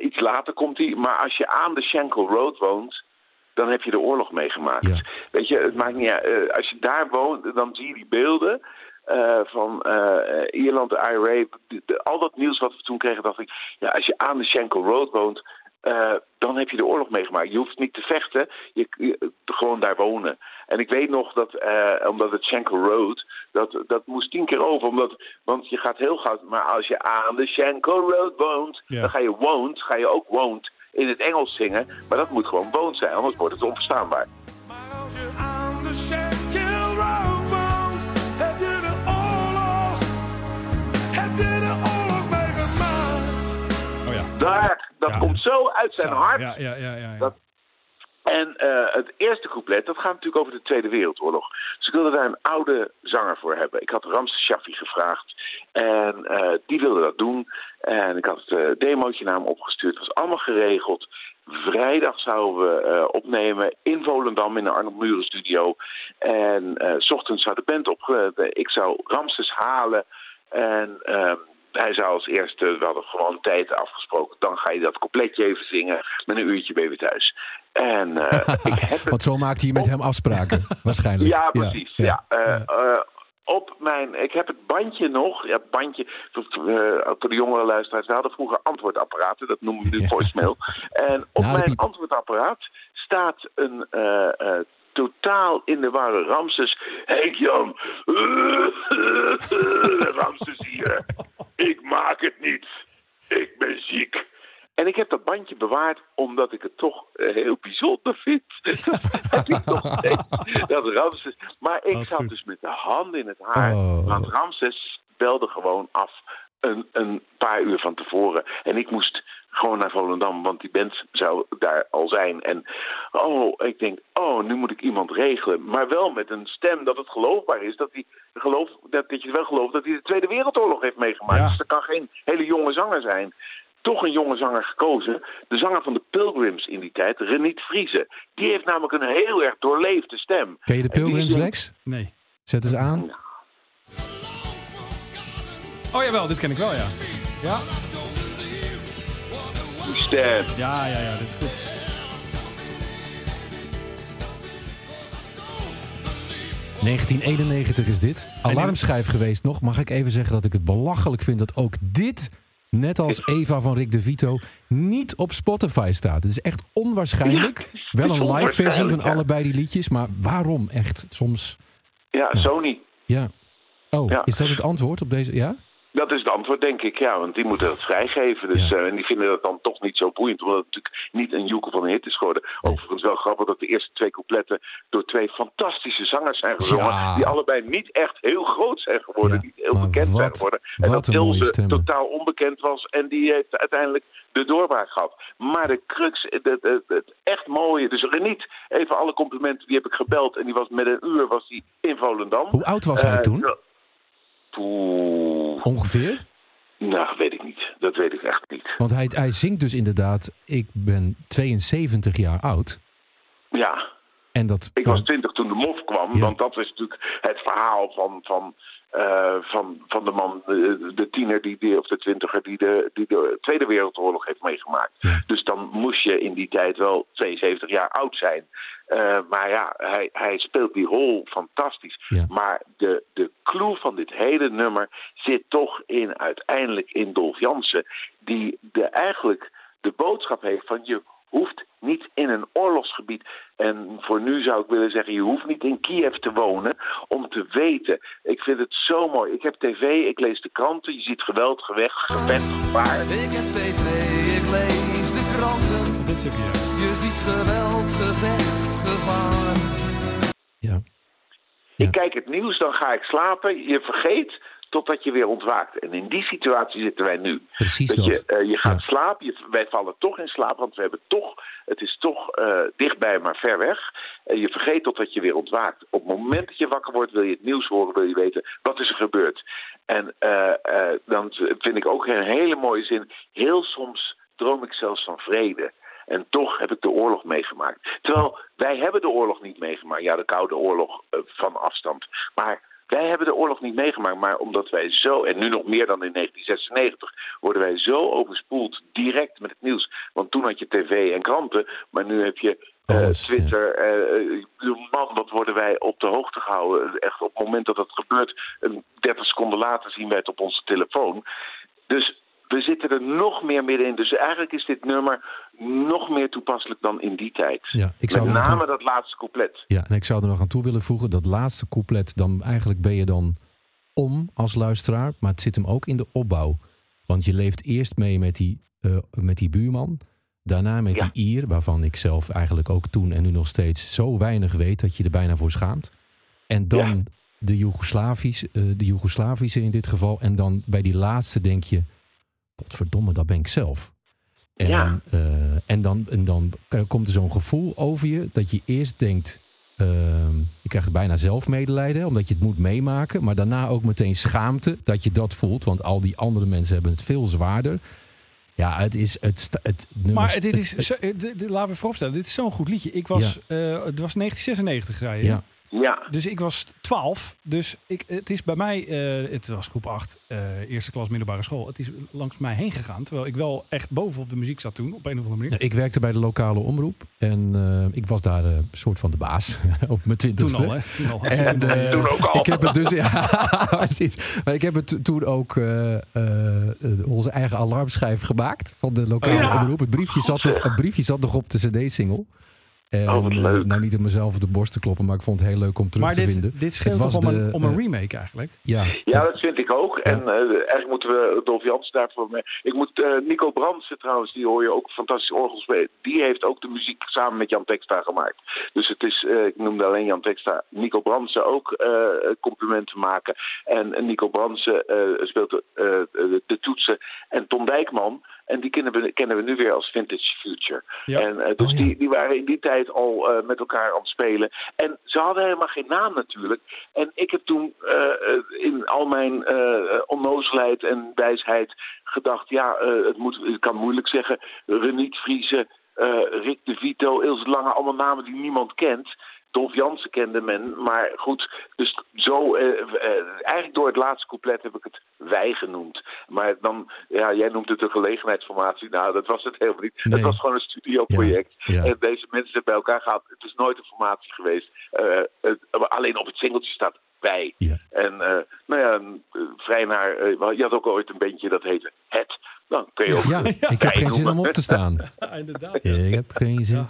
iets later komt hij. Maar als je aan de Shankill Road woont, dan heb je de oorlog meegemaakt. Ja. Weet je, het maakt niet uit. eh, als je daar woont, dan zie je die beelden. eh, van eh, Ierland, de IRA, de- de- al dat nieuws wat we toen kregen, dacht ik, ja, als je aan de Schenkel Road woont, dan heb je de oorlog meegemaakt. Je hoeft niet te vechten, je, je- gewoon daar wonen. En ik weet nog dat, omdat het Schenkel Road, dat, dat moest tien keer over, omdat, want je gaat heel gauw, maar als je aan de Schenkel Road woont, Ja. dan ga je woont, ga je ook woont in het Engels zingen, maar dat moet gewoon woont zijn, anders wordt het onverstaanbaar. Maar als je aan de Shankill Road woont, heb je de oorlog, heb je de oorlog meegemaakt. Oh ja. Daar, dat Ja. komt zo uit zijn Zo, hart. Ja, ja, ja. ja, ja. Dat- En eh, het eerste couplet, dat gaat natuurlijk over de Tweede Wereldoorlog. Dus ik wilde daar een oude zanger voor hebben. Ik had Ramses Shaffi gevraagd en eh, die wilde dat doen. En ik had het eh, demootje naar hem opgestuurd. Het was allemaal geregeld. Vrijdag zouden we opnemen in Volendam in de Arnold Muren studio. En s ochtends zou de band op. ik zou Ramses halen. En ehm, hij zou als eerste, we hadden gewoon tijd afgesproken. Dan ga je dat coupletje even zingen. Met een uurtje weer thuis. En eh, ik heb Want zo maakte hij met hem afspraken, waarschijnlijk. ja, precies. Ja, Eh, eh, op mijn, ik heb het bandje nog. Ja, bandje. Voor, voor de jongere luisteraars. We hadden vroeger antwoordapparaten. Dat noemen we nu voicemail. En op Nou, mijn antwoordapparaat staat een totaal in de warre Ramses. Henk Jan. Ramses hier. Ik maak het niet. Ik ben ziek. En ik heb dat bandje bewaard omdat ik het toch eh, heel bijzonder vind. dat ik nog steeds. Dat Ramses. Maar ik zat goed. dus met de handen in het haar. Oh. Want Ramses belde gewoon af een, een paar uur van tevoren. En ik moest gewoon naar Volendam, want die band zou daar al zijn. En oh, ik denk, oh, nu moet ik iemand regelen. Maar wel met een stem dat het geloofbaar is. Dat, die geloof, dat, dat je wel gelooft dat hij de Tweede Wereldoorlog heeft meegemaakt. Ja. Dus er kan geen hele jonge zanger zijn. Toch een jonge zanger gekozen. De zanger van de Pilgrims in die tijd, Reniet Vriezen. Die heeft namelijk een heel erg doorleefde stem. Ken je de Pilgrims, Lex? Nee. Zet eens aan. Oh jawel, dit ken ik wel, ja. Ja, Die stem. ja, ja, ja dit is goed. Ja. 1991 is dit. Alarmschijf geweest nog. Mag ik even zeggen dat ik het belachelijk vind dat ook dit, net als Eva van Rick de Vito, niet op Spotify staat. Het is echt onwaarschijnlijk. Ja, Wel een live versie van ja. allebei die liedjes, maar waarom echt soms? Ja, Sony. Ja. Oh, is dat het antwoord op deze? Ja? Dat is het antwoord, denk ik, ja. Want die moeten dat vrijgeven. Dus, Ja. eh, en die vinden dat dan toch niet zo boeiend. Omdat het natuurlijk niet een joekel van een hit is geworden. Overigens wel grappig dat de eerste twee coupletten... door twee fantastische zangers zijn gezongen. Ja. Die allebei niet echt heel groot zijn geworden. Ja, Niet heel maar bekend zijn geworden. En dat Ilse totaal onbekend was. En die heeft uiteindelijk de doorbraak gehad. Maar de crux, het, echt mooie... Dus Reniet, even alle complimenten, die heb ik gebeld. En die was met een uur was die in Volendam. Hoe oud was hij Eh, toen? Ongeveer? Nou, weet ik niet. Dat weet ik echt niet. Want hij, hij zingt dus inderdaad, ik ben 72 jaar oud. Ja, En dat, ik was twintig toen de mof kwam. Ja. Want dat is natuurlijk het verhaal van, van, eh, van, van de man, de, de tiener die, die, of de twintiger die de, die de Tweede Wereldoorlog heeft meegemaakt. Ja. Dus dan moest je in die tijd wel 72 jaar oud zijn. Eh, maar ja, hij, hij speelt die rol fantastisch. Ja. Maar de, de clue van dit hele nummer zit toch in uiteindelijk in Dolf Jansen. Die de, eigenlijk de boodschap heeft van je hoeft niet in een oorlogsgebied. En voor nu zou ik willen zeggen, je hoeft niet in Kiev te wonen om te weten. Ik vind het zo mooi. Ik heb tv, ik lees de kranten, je ziet geweld, gevecht, gevecht, gevaar. Ik heb tv, ik lees de kranten. Je ziet geweld, gevecht, gevaar. ja. Ja. Ik kijk het nieuws, dan ga ik slapen. Je vergeet totdat je weer ontwaakt. En in die situatie zitten wij nu. Precies dat. dat. Je, eh, je gaat Ja. slapen, je, wij vallen toch in slaap, want we hebben toch, het is toch eh, dichtbij, maar ver weg. En je vergeet totdat je weer ontwaakt. Op het moment dat je wakker wordt, wil je het nieuws horen, wil je weten wat is er gebeurd. En eh, eh, dan vind ik ook een hele mooie zin. Heel soms droom ik zelfs van vrede. En toch heb ik de oorlog meegemaakt. Terwijl wij hebben de oorlog niet meegemaakt. Ja, de Koude Oorlog eh, van afstand. Maar wij hebben de oorlog niet meegemaakt. Maar omdat wij zo, en nu nog meer dan in 1996, worden wij zo overspoeld direct met het nieuws. Want toen had je tv en kranten. Maar nu heb je Alles, Twitter. bedoel, man, wat worden wij op de hoogte gehouden. Echt op het moment dat het gebeurt, een 30 seconden later zien wij het op onze telefoon. Dus we zitten er nog meer middenin. Dus eigenlijk is dit nummer nog meer toepasselijk dan in die tijd. Ja, ik zou Met name dat laatste couplet. Ja, en ik zou er nog aan toe willen voegen, dat laatste couplet, dan eigenlijk ben je dan om als luisteraar, maar het zit hem ook in de opbouw. Want je leeft eerst mee met die, eh, met die buurman, daarna met Ja. die Ier, waarvan ik zelf eigenlijk ook toen en nu nog steeds zo weinig weet dat je er bijna voor schaamt. En dan Ja. de, Joegoslavisch, eh, de Joegoslavische in dit geval. En dan bij die laatste denk je, potverdomme, dat ben ik zelf. En, Ja. eh, en, dan, en dan komt er zo'n gevoel over je dat je eerst denkt, ehm, je krijgt bijna zelfmedelijden, omdat je het moet meemaken. Maar daarna ook meteen schaamte dat je dat voelt, want al die andere mensen hebben het veel zwaarder. Ja, het is het, het nummer. Maar dit is, het- eh, laten we vooropstellen, dit is zo'n goed liedje. Ik was, eh, het was 1996, zei je. Ja. Ja, Dus ik was 12. Dus ik, het is bij mij, eh, het was groep 8, eh, eerste klas middelbare school. Het is langs mij heen gegaan. Terwijl ik wel echt bovenop de muziek zat toen, op een of andere manier. Ja, ik werkte bij de lokale omroep en eh, ik was daar eh, een soort van de baas op mijn Toen twintigste. al, hè? Toen al. En, Toen ook al. Ik heb het dus, ja, precies. Maar ik heb het toen ook eh, eh, onze eigen alarmschijf gemaakt van de lokale Ja. omroep. Het briefje, zat nog, het briefje zat nog op de CD-single. En, Oh, wat eh, leuk. nou, niet om mezelf op de borst te kloppen, maar ik vond het heel leuk om terug Maar te dit, vinden. dit scheelt Het was toch om, een, de, om een eh, remake eigenlijk? Ja, Ja, dat vind ik ook. En eh, eigenlijk moeten we Dolf Jans daarvoor mee. Ik moet eh, Nico Brandsen trouwens, die hoor je ook fantastisch orgel spelen. Die heeft ook de muziek samen met Jan Teksta gemaakt. Dus het is, eh, ik noemde alleen Jan Teksta, Nico Brandsen ook eh, complimenten maken. En Nico Brandsen eh, speelt de, eh, de, de toetsen. En Tom Dijkman, en die kennen we, kennen we nu weer als Vintage Future. Ja. En eh, dus Oh, ja. die, die waren in die tijd al eh, met elkaar aan het spelen. En ze hadden helemaal geen naam natuurlijk. En ik heb toen eh, in al mijn onnozelheid en wijsheid gedacht... ja, het moet, ik kan moeilijk zeggen, Reniet Vriezen, Rick de Vito, Ilse Lange... allemaal namen die niemand kent... Dolf Jansen kende men, maar goed, dus zo, eh, eh, eigenlijk door het laatste couplet heb ik het wij genoemd. Maar dan, ja, jij noemt het een gelegenheidsformatie. Nou, dat was het helemaal niet. Nee. Het was gewoon een studioproject. Ja, ja. En deze mensen zijn bij elkaar gehad. Het is nooit een formatie geweest. Eh, het- alleen op het singeltje staat wij. Ja. En eh, nou ja, vrij naar, je had ook ooit een bandje dat heette Het. Dan kun je ook ja, ik heb geen zin om op te staan. Ja, inderdaad. Ik heb geen zin.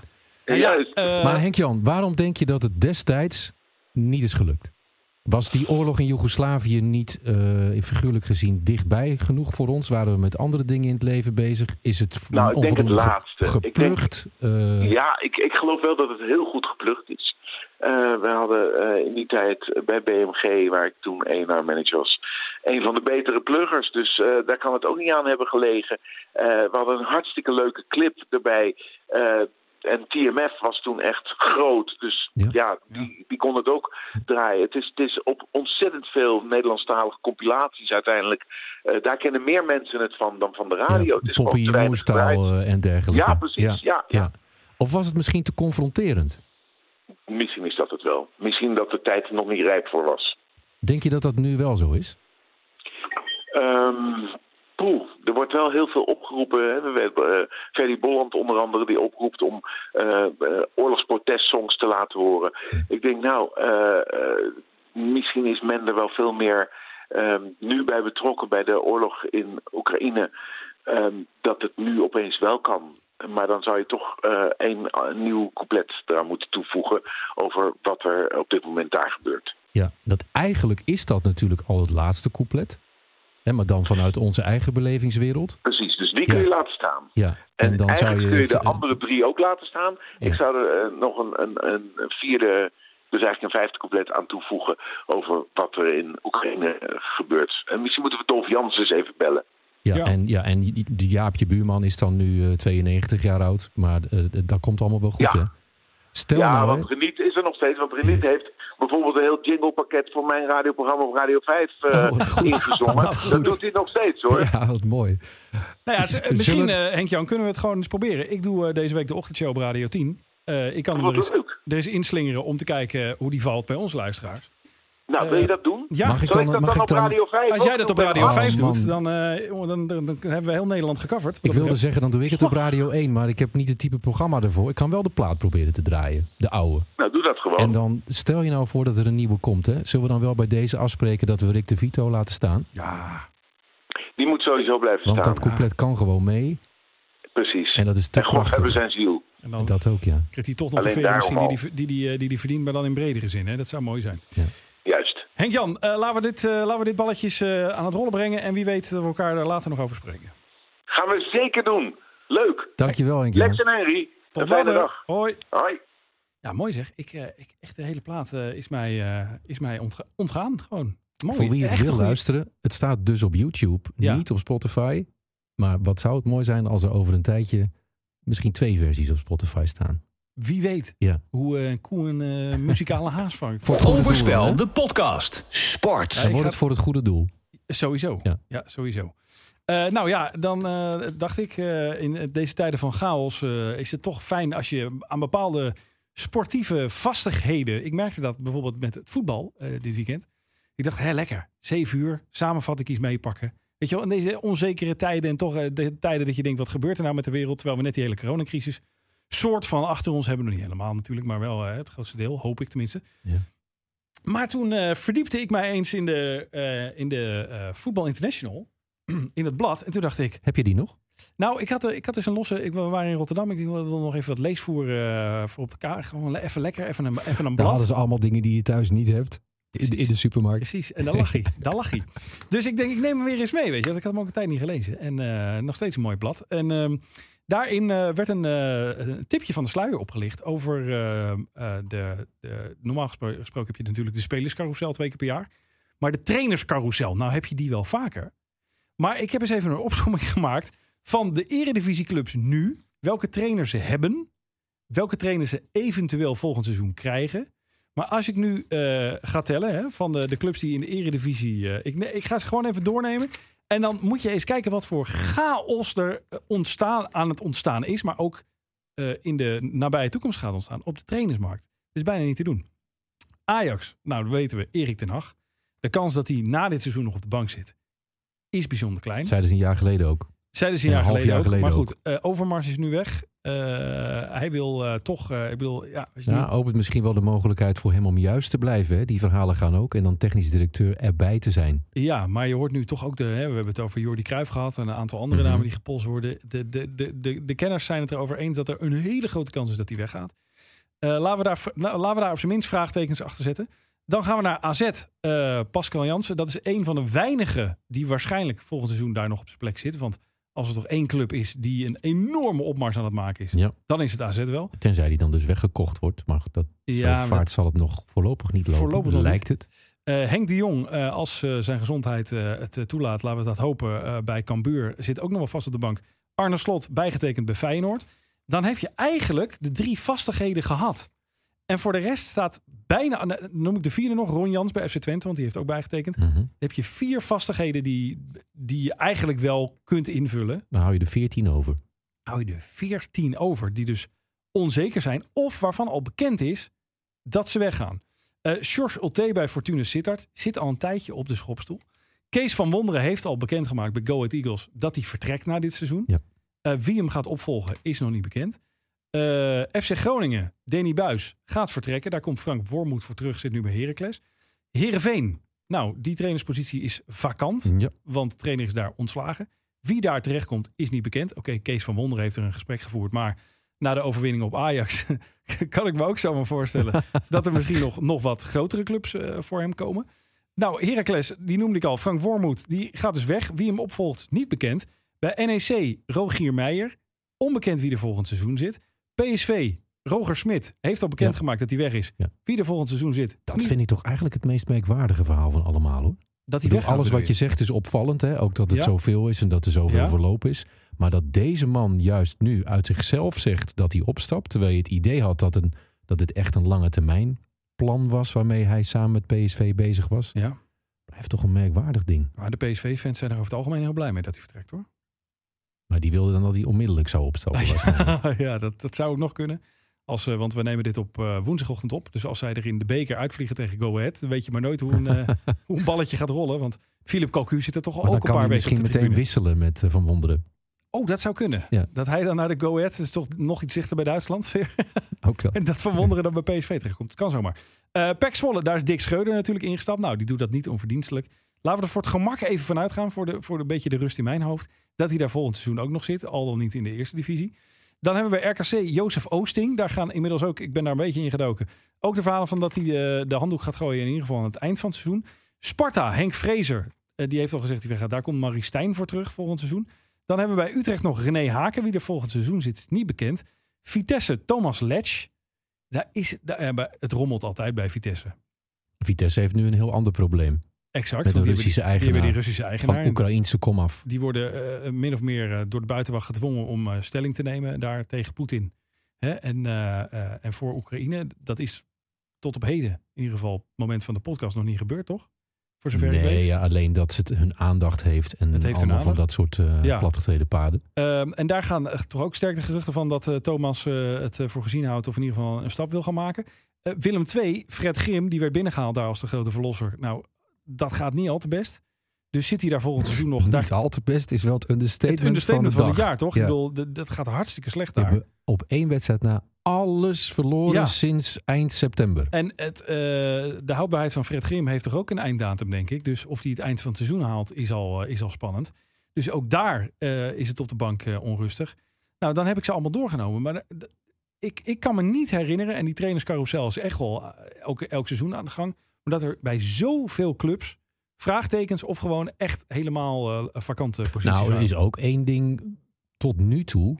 Ja. Ja, juist. eh, Maar Henk-Jan, waarom denk je dat het destijds niet is gelukt? Was die oorlog in Joegoslavië niet, eh, figuurlijk gezien, dichtbij genoeg voor ons? Waren we met andere dingen in het leven bezig? Is het Nou, ik denk het laatste. Ik denk- geplucht? Eh, Ja, ik, ik geloof wel dat het heel goed geplukt is. Eh, we hadden eh, in die tijd bij BMG, waar ik toen ENR manager was, een van de betere pluggers. Dus eh, daar kan het ook niet aan hebben gelegen. Eh, we hadden een hartstikke leuke clip erbij. En TMF was toen echt groot. Dus Ja. ja, die, die kon het ook draaien. Het is, het is op ontzettend veel Nederlandstalige compilaties uiteindelijk. Eh, daar kennen meer mensen het van dan van de radio. ja, het is Poppy eh, en dergelijke. Ja, precies. Ja, ja. Of was het misschien te confronterend? Misschien is dat het wel. Misschien dat de tijd er nog niet rijp voor was. Denk je dat dat nu wel zo is? Ehm poeh, er wordt wel heel veel opgeroepen. Hè. We hebben eh Ferry Bolland onder andere die oproept om eh, oorlogsprotestsongs te laten horen. Ik denk nou, misschien is men er wel veel meer ehm, nu bij betrokken bij de oorlog in Oekraïne. ehm, dat het nu opeens wel kan. Maar dan zou je toch eh, een, een nieuw couplet eraan moeten toevoegen over wat er op dit moment daar gebeurt. Ja, dat eigenlijk is dat natuurlijk al het laatste couplet. Hè, maar dan vanuit onze eigen belevingswereld. Precies, dus die kun je Ja. laten staan. Ja, En, en dan zou eigenlijk je, kun je het, de eh, andere drie ook laten staan. Ja. Ik zou er eh, nog een, een, een, vierde, dus eigenlijk een vijfde couplet aan toevoegen over wat er in Oekraïne eh, gebeurt. En misschien moeten we Dolf Jans eens even bellen. Ja, Ja. En, ja, en die, Jaapje buurman is dan nu eh, 92 jaar oud. Maar dat komt allemaal wel goed, Ja. hè? Stel ja, nou, want hè, Reniet is er nog steeds. Want Reniet heeft bijvoorbeeld een heel jinglepakket voor mijn radioprogramma op Radio 5 eh Oh, ingezongen. Wat Dat doet hij nog steeds hoor. Ja, wat mooi. Nou ja, misschien, eh, Henk-Jan, kunnen we het gewoon eens proberen. Ik doe eh, deze week de ochtendshow op Radio 10. Eh, ik kan hem er eens, er inslingeren om te kijken hoe die valt bij onze luisteraars. Nou, wil je dat doen? Ja, Mag ik dan- dat mag dan ik op dan- Radio 5 als jij dat op Radio Oh, 5 man. doet, dan, eh, dan, dan, dan hebben we heel Nederland gecoverd. Ik wilde zeggen, dan doe ik het op Radio 1, maar ik heb niet het type programma ervoor. Ik kan wel de plaat proberen te draaien, de oude. Nou, doe dat gewoon. En dan stel je nou voor dat er een nieuwe komt, hè? Zullen we dan wel bij deze afspreken dat we Rick de Vito laten staan? Ja, Die moet sowieso blijven Want staan. dat couplet kan gewoon mee. Precies. En dat is te En God hebben prachtig. zijn ziel. en dan Dat ook, ja. krijgt hij toch nog de veren misschien die die, die, die, eh, die die verdient, maar dan in bredere zin. Hè? Dat zou mooi zijn. Juist. Henk-Jan, eh, laten, we dit, eh, laten we dit balletjes eh, aan het rollen brengen. En wie weet dat we elkaar daar later nog over spreken. Gaan we zeker doen. Leuk. Dankjewel, Henk. Lex en Henry. Tot een fijne dag. Hoi. Hoi. Ja, mooi zeg. Ik, eh, ik, echt de hele plaat eh, is mij, eh, is mij ontga- ontgaan. Gewoon. Mooi. Voor wie het Echt wil luisteren, het staat dus op YouTube, Ja. niet op Spotify. Maar wat zou het mooi zijn als er over een tijdje misschien twee versies op Spotify staan. Wie weet Ja. hoe eh, een koe een eh, muzikale haas vangt. Voor het doel, Overspel, de podcast. Sport. Ja, Dan ik wordt ga- het voor het goede doel. Sowieso. Ja. Ja, sowieso. Eh, nou ja, dan eh, dacht ik, eh, in deze tijden van chaos eh, is het toch fijn als je aan bepaalde sportieve vastigheden. Ik merkte dat bijvoorbeeld met het voetbal eh, dit weekend. Ik dacht, hé, lekker. Zeven uur, samenvatting iets meepakken. Weet je wel, in deze onzekere tijden en toch de tijden dat je denkt, wat gebeurt er nou met de wereld? Terwijl we net die hele coronacrisis soort van achter ons hebben. Nog niet helemaal natuurlijk, maar wel eh, het grootste deel, hoop ik tenminste. Ja. Maar toen eh, verdiepte ik mij eens in de, eh, in de Voetbal International, in het blad. En toen dacht ik, Heb je die nog? nou, ik had, er- ik had dus een losse, ik, we waren in Rotterdam, ik wil nog even wat leesvoer voor op de kaart. Gewoon even lekker, even een, even een Daar blad. hadden ze allemaal dingen die je thuis niet hebt. In, de- in de Precies. supermarkt. Precies, en daar lag hij. daar lag hij. Dus ik denk, ik neem hem weer eens mee, weet je. Want ik had hem ook een tijd niet gelezen. En nog steeds een mooi blad. En ehm, daarin eh, werd een, eh, een tipje van de sluier opgelicht over eh, de, de... Normaal gespro- gesproken heb je natuurlijk de spelerscarousel twee keer per jaar. Maar de trainerscarousel, nou heb je die wel vaker. Maar ik heb eens even een opzomming gemaakt van de eredivisieclubs nu. Welke trainers ze hebben. Welke trainers ze eventueel volgend seizoen krijgen. Maar als ik nu ga tellen hè, van de, de clubs die in de eredivisie... ik, ik ga ze gewoon even doornemen. En dan moet je eens kijken wat voor chaos er eh, ontstaan, aan het ontstaan is. Maar ook eh, in de nabije toekomst gaat ontstaan op de trainersmarkt. Dat is bijna niet te doen. Ajax, nou dat weten we, Erik ten Hag. De kans dat hij na dit seizoen nog op de bank zit, is bijzonder klein. Zeiden ze een jaar geleden ook. Zeiden ze een En jaar geleden, jaar ook. geleden maar goed, eh, Overmars is nu weg. Eh, hij wil eh, toch, eh, ik bedoel, ja, nu- opent misschien wel de mogelijkheid voor hem om juist te blijven. Hè? Die verhalen gaan ook. En dan technisch directeur erbij te zijn. Ja, maar je hoort nu toch ook de. Hè, we hebben het over Jordi Cruijff gehad en een aantal andere Mhm. namen die gepolst worden. De, de, de, de, de kenners zijn het erover eens dat er een hele grote kans is dat hij weggaat. Eh, laten, we daar, la- laten we daar op zijn minst vraagtekens achter zetten. Dan gaan we naar AZ. Pascal Jansen, dat is een van de weinigen die waarschijnlijk volgend seizoen daar nog op zijn plek zit. Want als er toch één club is die een enorme opmars aan het maken is, Ja. dan is het AZ wel. Tenzij die dan dus weggekocht wordt. Maar dat Ja, vaart zal het nog voorlopig niet lopen. Voorlopig lijkt het. Eh, Henk de Jong, eh, als eh, zijn gezondheid het toelaat, laten we dat hopen, bij Cambuur zit ook nog wel vast op de bank. Arne Slot, bijgetekend bij Feyenoord. Dan heb je eigenlijk de drie vastigheden gehad. En voor de rest staat bijna, nou, noem ik de vierde nog, Ron Jans bij FC Twente, want die heeft ook bijgetekend. Mhm. Dan heb je vier vastigheden die, die je eigenlijk wel kunt invullen. Dan hou je er 14 over. Hou je er veertien over, die dus onzeker zijn. Of waarvan al bekend is dat ze weggaan. Eh George Ulte bij Fortuna Sittard zit al een tijdje op de schopstoel. Kees van Wonderen heeft al bekendgemaakt bij Go Ahead Eagles dat hij vertrekt na dit seizoen. Ja. Eh, wie hem gaat opvolgen is nog niet bekend. Eh, FC Groningen, Danny Buis, gaat vertrekken. Daar komt Frank Wormoed voor terug, zit nu bij Heracles. Heerenveen, nou, die trainerspositie is vakant, Ja. want de trainer is daar ontslagen. Wie daar terechtkomt is niet bekend. Oké, Kees van Wonderen heeft er een gesprek gevoerd, maar na de overwinning op Ajax kan ik me ook zomaar voorstellen dat er misschien nog, nog wat grotere clubs eh, voor hem komen. Nou, Heracles, die noemde ik al. Frank Wormoed, die gaat dus weg. Wie hem opvolgt, niet bekend. Bij NEC, Rogier Meijer. Onbekend wie er volgend seizoen zit. PSV, Roger Smit, heeft al bekendgemaakt dat hij weg is. Ja. Wie er volgend seizoen zit, Dat niet- vind ik toch eigenlijk het meest merkwaardige verhaal van allemaal hoor. dat hij weggaat. alles wat je zegt is opvallend. Hè? Ook dat het Ja. zoveel is en dat er zoveel Ja. verloop is. Maar dat deze man juist nu uit zichzelf zegt dat hij opstapt. Terwijl je het idee had dat, een, dat het echt een lange termijn plan was. Waarmee hij samen met PSV bezig was. Ja, Blijft toch een merkwaardig ding. maar de PSV-fans zijn er over het algemeen heel blij mee dat hij vertrekt hoor. Maar die wilde dan dat hij onmiddellijk zou opstappen. ja, dat, dat zou ook nog kunnen. Als, eh, want we nemen dit op eh, woensdagochtend op. Dus als zij er in de beker uitvliegen tegen Go Ahead... dan weet je maar nooit hoe een, eh, hoe een balletje gaat rollen. Want Philip Cocu zit er toch Maar ook een paar weken misschien meteen tribune. wisselen met Van Wonderen. Oh, dat zou kunnen. Ja. Dat hij dan naar de Go Ahead is toch nog iets dichter bij Duitsland weer. Ook dat. En dat Van Wonderen dan bij PSV terechtkomt. Het kan zomaar. Eh Pek Zwolle, daar is Dick Schreuder natuurlijk ingestapt. Nou, die doet dat niet onverdienstelijk. Laten we er voor het gemak even vanuit gaan. Voor, de, voor een beetje de rust in mijn hoofd. Dat hij daar volgend seizoen ook nog zit. Al dan niet in de eerste divisie. Dan hebben we RKC Jozef Oosting. Daar gaan inmiddels ook, ik ben daar een beetje in gedoken. Ook de verhalen van dat hij de, de handdoek gaat gooien. In ieder geval aan het eind van het seizoen. Sparta, Henk Vrezer. eh, die heeft al gezegd, die weggaat. daar komt Marie Stijn voor terug volgend seizoen. Dan hebben we bij Utrecht nog René Haken. Wie er volgend seizoen zit, niet bekend. Vitesse, Thomas Letch. Daar is, daar, eh, het rommelt altijd bij Vitesse. Vitesse heeft nu een heel ander probleem. Exact. Met die Russische die- hebben eigenaar. die Russische eigenaar. Van Oekraïnse komaf. Die worden eh, min of meer eh, door de buitenwacht gedwongen om eh, stelling te nemen daar tegen Poetin. Hè? En, en voor Oekraïne, dat is tot op heden, in ieder geval, op het moment van de podcast nog niet gebeurd, toch? Voor zover ik Nee, weet. ja, alleen dat het hun aandacht heeft. En Het heeft allemaal van dat soort Ja. platgetreden paden. Ehm, en daar gaan toch ook sterk de geruchten van dat Thomas het voor gezien houdt of in ieder geval een stap wil gaan maken. Willem II, Fred Grim, die werd binnengehaald daar als de grote verlosser. Nou, dat gaat niet al te best. Dus zit hij daar volgend seizoen nog? Daar, Niet al te best is wel het understatement, het understatement van, het jaar, toch? Ja. Ik bedoel, dat gaat hartstikke slecht We daar. hebben op één wedstrijd na alles verloren Ja. sinds eind september. En het, eh, de houdbaarheid van Fred Grim heeft toch ook een einddatum, denk ik. Dus of hij het eind van het seizoen haalt, is al, eh, is al spannend. Dus ook daar eh, is het op de bank onrustig. Nou, dan heb ik ze allemaal doorgenomen. Maar ik, ik kan me niet herinneren, en die trainerscarousel is echt wel elk, elk seizoen aan de gang. Maar dat er bij zoveel clubs vraagtekens of gewoon echt helemaal eh, vakante posities Nou, er is ook één ding tot nu toe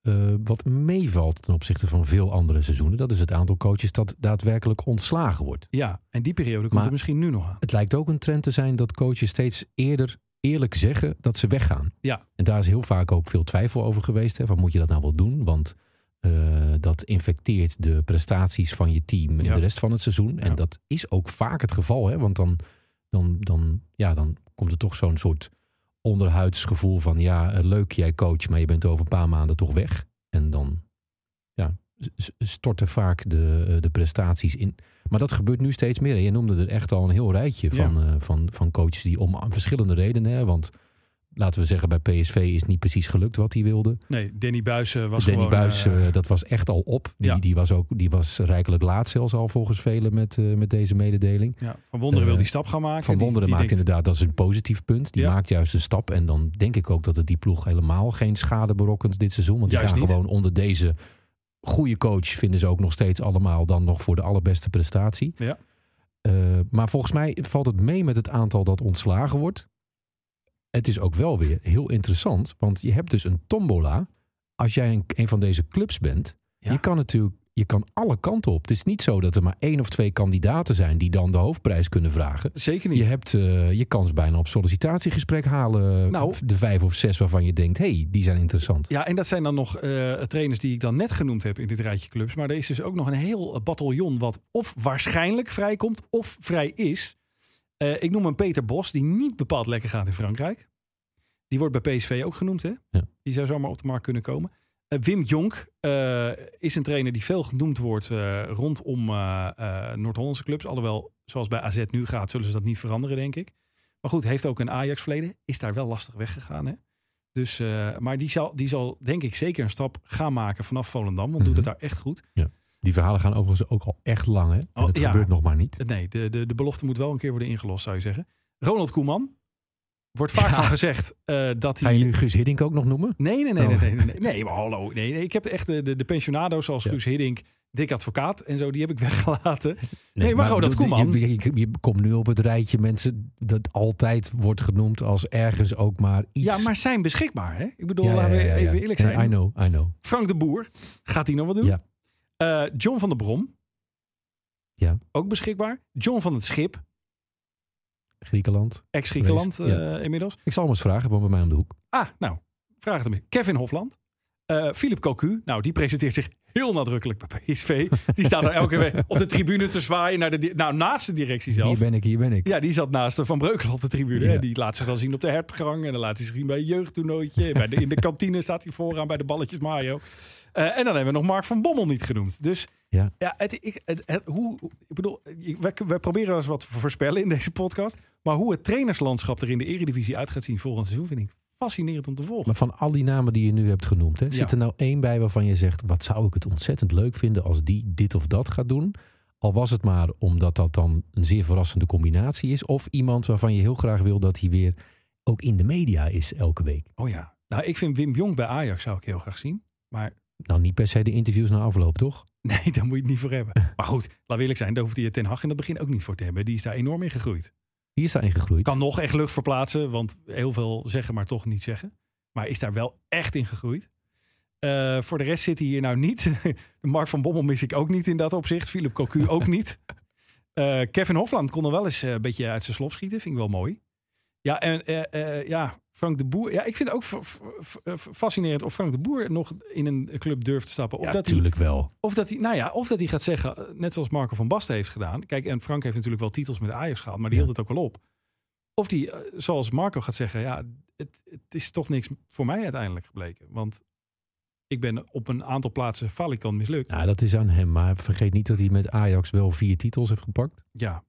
eh, wat meevalt ten opzichte van veel andere seizoenen. Dat is het aantal coaches dat daadwerkelijk ontslagen wordt. Ja, en die periode komt Maar- er misschien nu nog aan. Het lijkt ook een trend te zijn dat coaches steeds eerder eerlijk zeggen dat ze weggaan. Ja. En daar is heel vaak ook veel twijfel over geweest. Hè, van moet je dat nou wel doen? Want eh, dat infecteert de prestaties van je team in Ja. de rest van het seizoen. En Ja. dat is ook vaak het geval. Hè? Want dan, dan, dan, ja, dan komt er toch zo'n soort onderhuids gevoel van... ja, leuk jij coach, maar je bent over een paar maanden toch weg. En dan ja, storten vaak de, eh, de prestaties in. Maar dat gebeurt nu steeds meer. Je noemde er echt al een heel rijtje Ja. van, eh, van, van coaches die om verschillende redenen... Hè, want laten we zeggen, bij PSV is niet precies gelukt wat hij wilde. Nee, Danny Buis eh, was Danny gewoon... Buis, eh, eh, dat was echt al op. Die, ja. die, was ook, die was rijkelijk laat zelfs al volgens velen met, eh, met deze mededeling. ja, van Wonderen wil die stap gaan maken. Van Wonderen die maakt denkt- inderdaad, dat is een positief punt. Die Ja. maakt juist een stap. En dan denk ik ook dat het die ploeg helemaal geen schade berokkent dit seizoen. Want die Juist gaan niet. gewoon onder deze goede coach, vinden ze ook nog steeds allemaal dan nog voor de allerbeste prestatie. Ja. Maar volgens mij valt het mee met het aantal dat ontslagen wordt. Het is ook wel weer heel interessant, want je hebt dus een tombola. Als jij een, een van deze clubs bent, Ja. je kan natuurlijk je kan alle kanten op. Het is niet zo dat er maar één of twee kandidaten zijn die dan de hoofdprijs kunnen vragen. Zeker niet. Je hebt eh, je kans bijna op sollicitatiegesprek halen. Nou. de vijf of zes waarvan je denkt, hé, hey, die zijn interessant. Ja, en dat zijn dan nog eh, trainers die ik dan net genoemd heb in dit rijtje clubs. Maar er is dus ook nog een heel bataljon wat of waarschijnlijk vrijkomt of vrij is. Eh, ik noem een Peter Bos, die niet bepaald lekker gaat in Frankrijk. Die wordt bij PSV ook genoemd, hè? Ja. Die zou zomaar op de markt kunnen komen. Eh, Wim Jonk eh, is een trainer die veel genoemd wordt rondom Noord-Hollandse clubs. Alhoewel, zoals bij AZ nu gaat, zullen ze dat niet veranderen, denk ik. Maar goed, heeft ook een Ajax-verleden. Is daar wel lastig weggegaan, hè? Dus, maar die zal, die zal denk ik zeker een stap gaan maken vanaf Volendam. Want doet het Mhm. daar echt goed. Die verhalen gaan overigens ook al echt lang, hè? En Oh, het ja. gebeurt nog maar niet. Nee, de, de, de belofte moet wel een keer worden ingelost, zou je zeggen. Ronald Koeman. Wordt vaak Ja. van gezegd eh, dat Ga hij... je nu Guus Hiddink ook nog noemen? Nee, nee, nee, Oh. nee, nee, nee, nee, nee, maar hallo. Nee, nee, ik heb echt de, de, de pensionado's zoals Ja. Guus Hiddink, Dick Advocaat en zo, die heb ik weggelaten. Nee, maar Ronald bedoel, Koeman- Je, je, komt nu op het rijtje mensen dat altijd wordt genoemd als ergens ook maar iets. Ja, maar zijn beschikbaar, hè? Ik bedoel, Ja, laten we even eerlijk zijn. I know, I know. Frank de Boer, gaat hij nog wat doen? Ja. Eh, John van der Brom. Ja. Ook beschikbaar. John van het Schip, Griekenland. ex-Griekenland eh, inmiddels. Ik zal hem eens vragen, want bij mij om de hoek. Ah, nou, vraag het hem. Kevin Hofland. Eh Philip Cocu, nou die presenteert zich heel nadrukkelijk bij PSV. Die staat er elke week op de tribune te zwaaien. Naar de, nou, naast de directie zelf. Hier ben ik, hier ben ik. Ja, die zat naast de Van Breukelen op de tribune. Ja. Die laat zich dan zien op de hertgang. En dan laat hij zich zien bij een jeugdtoernooitje. Bij de, in de kantine staat hij vooraan bij de balletjes Mario. Eh, en dan hebben we nog Mark van Bommel niet genoemd. Dus Ja. ja, het, ik, het, het- hoe, ik bedoel, wij, wij proberen wel eens wat te voorspellen in deze podcast. Maar hoe het trainerslandschap er in de eredivisie uit gaat zien volgend seizoen... vind ik fascinerend om te volgen. Maar van al die namen die je nu hebt genoemd, hè, zit er nou één bij waarvan je zegt: wat zou ik het ontzettend leuk vinden als die dit of dat gaat doen? Al was het maar omdat dat dan een zeer verrassende combinatie is. Of iemand waarvan je heel graag wil dat hij weer ook in de media is elke week. Oh ja. Nou, ik vind Wim Jong bij Ajax zou ik heel graag zien. Maar Nou, niet per se de interviews na afloop, toch? nee, daar moet je het niet voor hebben. Maar goed, laat eerlijk zijn. Daar hoeft hij Ten Hag in het begin ook niet voor te hebben. Die is daar enorm in gegroeid. Die is daarin gegroeid. Kan nog echt lucht verplaatsen, want heel veel zeggen, maar toch niet zeggen. Maar is daar wel echt in gegroeid. Eh, voor de rest zit hij hier nou niet. Mark van Bommel mis ik ook niet in dat opzicht. Philip Cocu ook niet. Eh, Kevin Hofland kon er wel eens eh, een beetje uit zijn slof schieten. Vind ik wel mooi. Ja, en eh, eh, ja, Frank de Boer. Ja, ik vind het ook fa- fascinerend of Frank de Boer nog in een club durft te stappen. Of ja, dat hij natuurlijk wel. of dat hij, nou ja, of dat hij gaat zeggen, eh, net zoals Marco van Basten heeft gedaan. Kijk, en Frank heeft natuurlijk wel titels met Ajax gehad, maar die Ja. hield het ook wel op. Of die, eh, zoals Marco gaat zeggen, ja, het, het is toch niks voor mij uiteindelijk gebleken. Want ik ben op een aantal plaatsen falikant mislukt. Ja, dat is aan hem. Maar vergeet niet dat hij met Ajax wel vier titels heeft gepakt. Ja.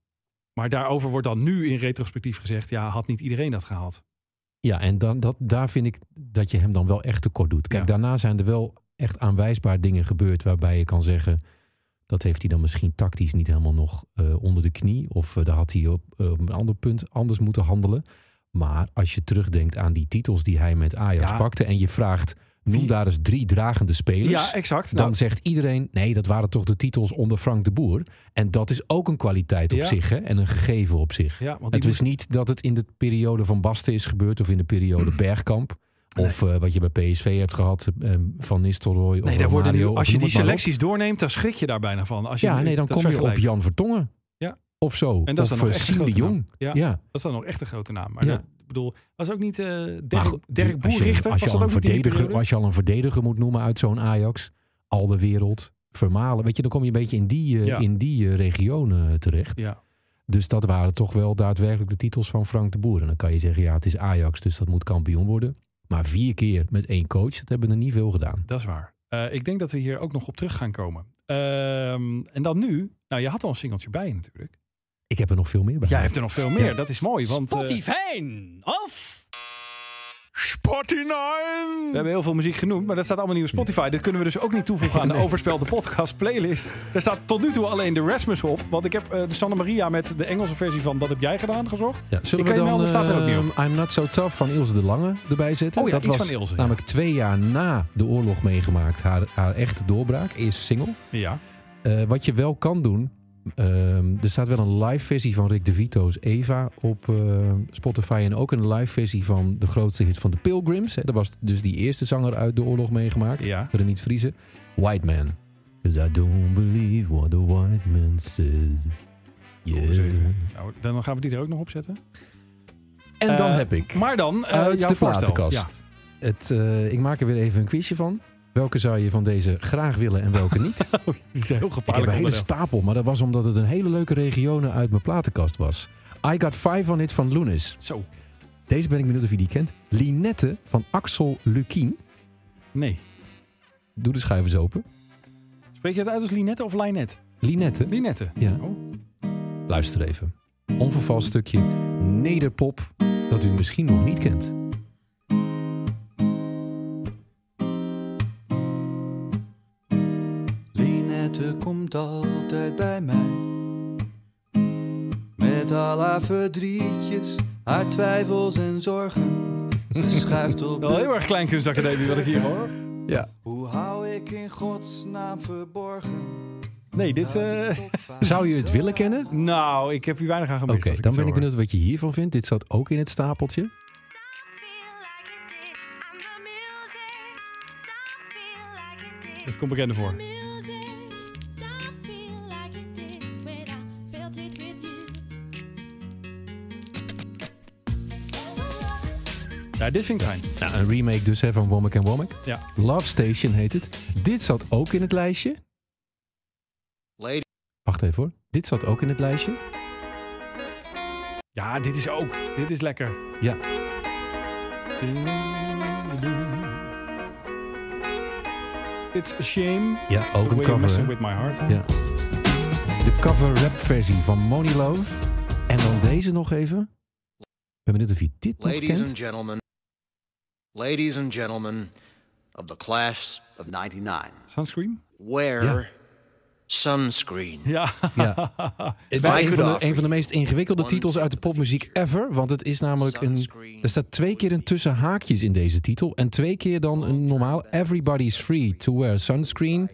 Maar daarover wordt dan nu in retrospectief gezegd, ja, had niet iedereen dat gehaald. Ja, en dan, dat, daar vind ik dat je hem dan wel echt tekort doet. Kijk, Ja. daarna zijn er wel echt aanwijsbaar dingen gebeurd waarbij je kan zeggen. Dat heeft hij dan misschien tactisch niet helemaal nog eh, onder de knie. Of eh, daar had hij op, eh, op een ander punt anders moeten handelen. Maar als je terugdenkt aan die titels die hij met Ajax Ja. pakte. En je vraagt, noem daar eens drie dragende spelers. Ja, exact. dan Nou, zegt iedereen, nee, dat waren toch de titels onder Frank de Boer. En dat is ook een kwaliteit op Ja. zich hè, en een gegeven op zich. ja, want die Het moest- is niet dat het in de periode van Basten is gebeurd of in de periode Bergkamp. Of eh, wat je bij PSV hebt gehad eh, van Nistelrooy of nee, daar worden nu, als je die selecties doorneemt, dan schrik je daar bijna van. Als je Ja, nee, dan kom je op. Jan Vertongen. Ja. Of zo. En dat is of dan nog eh, echt de Jong. Ja. Ja. Dat is dan nog echt een grote naam. Maar Ja. Ik bedoel, was ook niet eh Dirk, Dirk als je- Boerrichter? Als je, al een verdediger, als je al een verdediger moet noemen uit zo'n Ajax, al de wereld, Vermalen, weet je, dan kom je een beetje in die, eh, Ja. in die eh, regionen terecht. Ja. Dus dat waren toch wel daadwerkelijk de titels van Frank de Boer. En dan kan je zeggen, ja, het is Ajax, dus dat moet kampioen worden. Maar vier keer met één coach, dat hebben er niet veel gedaan. Dat is waar. Ik denk dat we hier ook nog op terug gaan komen. Ehm, en dan nu, nou je had al een singeltje bij natuurlijk. Ik heb er nog veel meer bij. Jij hebt er nog veel meer, dat is mooi. Want eh, Spotify of we hebben heel veel muziek genoemd, maar dat staat allemaal niet op Spotify. Dit kunnen we dus ook niet toevoegen aan de Overspel de podcast playlist. Daar staat tot nu toe alleen de Rasmus op. Want ik heb eh, de Santa Maria met de Engelse versie van Dat heb jij gedaan gezocht. Ja, zullen Ik we kan je dan melden, staat er ook niet op. ehm, I'm Not So Tough van Ilse de Lange erbij zetten? Oh ja, dat iets was van Ilse, ja. namelijk twee jaar na de oorlog meegemaakt. Haar, haar echte doorbraak, eerst single. Ja. Eh, wat je wel kan doen... ehm, er staat wel een live versie van Rick de Vito's Eva op eh, Spotify. En ook een live versie van de grootste hit van de Pilgrims. Hè. Dat was dus die eerste zanger uit de oorlog meegemaakt. Ja. niet Vriezen. White Man. Because I don't believe what the white man eens Yeah. Nou, dan gaan we die er ook nog op zetten. En dan Eh, heb ik... Maar dan uit jouw de platenkast. Het, eh, ik maak er weer even een quizje van. Welke zou je van deze graag willen en welke niet? Ja, die is heel ik heb gevaarlijk. een hele stapel, maar dat was omdat het een hele leuke regionen uit mijn platenkast was. I Got Five on It van Lunis. Zo, Deze ben ik benieuwd of je die kent. Linette van Axel Lukien. nee. Doe de schijf eens open. Spreek je het uit als Linette of Linette? Linette. Linette. Ja. Oh. Luister even. Onvervals stukje nederpop dat u misschien nog niet kent. Haar verdrietjes, haar twijfels en zorgen. Ze schuift op Wel heel erg klein kunstacademie wat ik hier hoor. Ja. Hoe hou ik in godsnaam verborgen? Nee, dit... eh, Zou je het willen kennen? nou, ik heb hier weinig aan Oké, gemist. als dan ben ik hoor. benieuwd wat je hiervan vindt. Dit zat ook in het stapeltje. Het komt bekend voor. Ja, dit vind ik fijn. Een remake dus hè, van Womack and Womack. Ja. Love Station heet het. Dit zat ook in het lijstje. Lady. Wacht even hoor. Dit zat ook in het lijstje. Ja, dit is ook. Dit is lekker. Ja. It's a shame. Ja, ook een cover. with my heart. Ja. De cover rap versie van Money Love. En dan deze nog even. Ik ben benieuwd of je dit nog Ladies kent. and gentlemen, ladies and gentlemen of the class of 99, Sunscreen? wear Ja. sunscreen. Ja. Ja. Het is een van, de, een van de meest ingewikkelde titels uit de popmuziek ever. Want het is namelijk een. Er staat twee keer een tussen haakjes in deze titel. En twee keer dan een normaal. Everybody's free to wear sunscreen.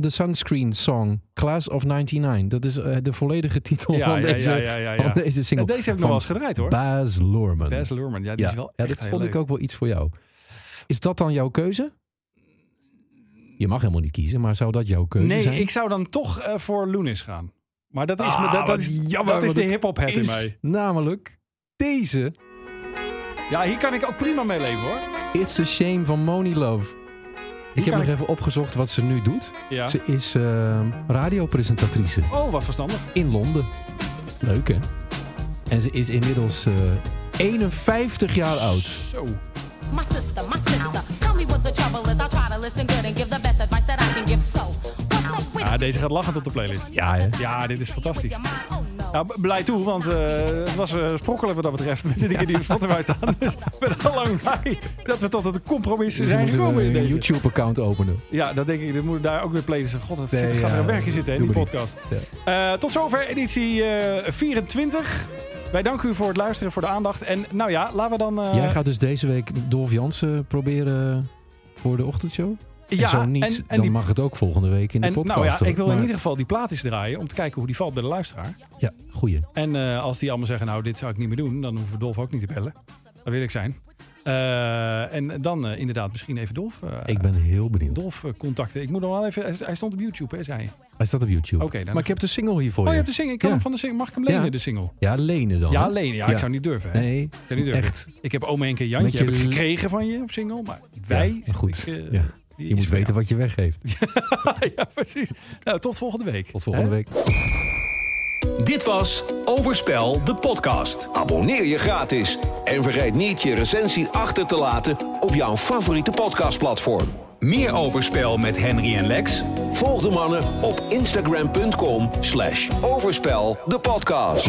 De sunscreen song Class of 99. Dat is eh, de volledige titel Ja, van, ja, deze, ja, van deze single. En deze heb ik nog wel eens gedraaid, hoor. Baz Luhrmann. Baz Luhrmann, ja, die is wel Ja, echt dat vond ik ook wel iets voor jou. Is dat dan jouw keuze? Je mag helemaal niet kiezen, maar zou dat jouw keuze Nee, zijn? ik zou dan toch eh, voor Lunis gaan. Maar dat is, me- Ah, dat, is, jammer, dat is de hip-hop head in mij. Namelijk deze. Ja, hier kan ik ook prima mee leven hoor. It's a shame van Money Love. Ik heb nog ik- even opgezocht wat ze nu doet. Ja. Ze is eh, radiopresentatrice Oh, wat verstandig. in Londen. Leuk hè? En ze is inmiddels eh, 51 jaar oud. Zo. My sister, my sister, tell me what the trouble is. I try to listen good and give the best advice that I can give. So, Ja, deze gaat lachend op de playlist. Ja hè? Ja, dit is fantastisch. Nou, blij toe, want eh, het was eh sprokkelen wat dat betreft met de dingen die op Spotify staan. Dus ik ben al lang blij dat we tot een compromis Dus we zijn moeten gekomen in een. YouTube-account openen. Ja, dat denk ik. Dan moet daar ook weer playlisten. God, het Nee, zit, gaat er een werkje zitten, doe die podcast. Eh, tot zover editie eh, 24. Wij danken u voor het luisteren, voor de aandacht. En nou ja, laten we dan... Jij gaat dus deze week Dolf Jansen proberen voor de ochtendshow? En Ja, zo niet, en- en dan die- mag het ook volgende week in de en podcast. nou ja, ik wil in ieder geval die plaat eens draaien om te kijken hoe die valt bij de luisteraar. Ja, goeie. En eh, als die allemaal zeggen, nou, dit zou ik niet meer doen, dan hoeven we Dolf ook niet te bellen. Dat wil ik zijn. Eh, en dan eh, inderdaad misschien even Dolf, Ik ben heel benieuwd. Dolf contacten. Ik moet nog wel even... hij- stond op YouTube, hè, zei je. Hij staat op YouTube. Oké, maar ik heb de single hier voor Oh, je hebt de single. Ik kan Ja. hem van de single. Mag ik hem lenen, Ja. de single? Ja, lenen dan. Ja, lenen. Ja, ik zou niet durven. Hè? Nee, Ik zou niet durven. echt. Ik heb oma en keer Jantje heb ik gekregen van je op single. Maar wij... Maar goed. ik, ja. Je moet weten jou. wat je weggeeft. ja, precies. Nou, tot volgende week. Tot volgende Hè? week. Dit was Overspel, de podcast. Abonneer je gratis en vergeet niet je recensie achter te laten op jouw favoriete podcastplatform. Meer Overspel met Henry en Lex? Volg de mannen op instagram.com slash overspel de podcast.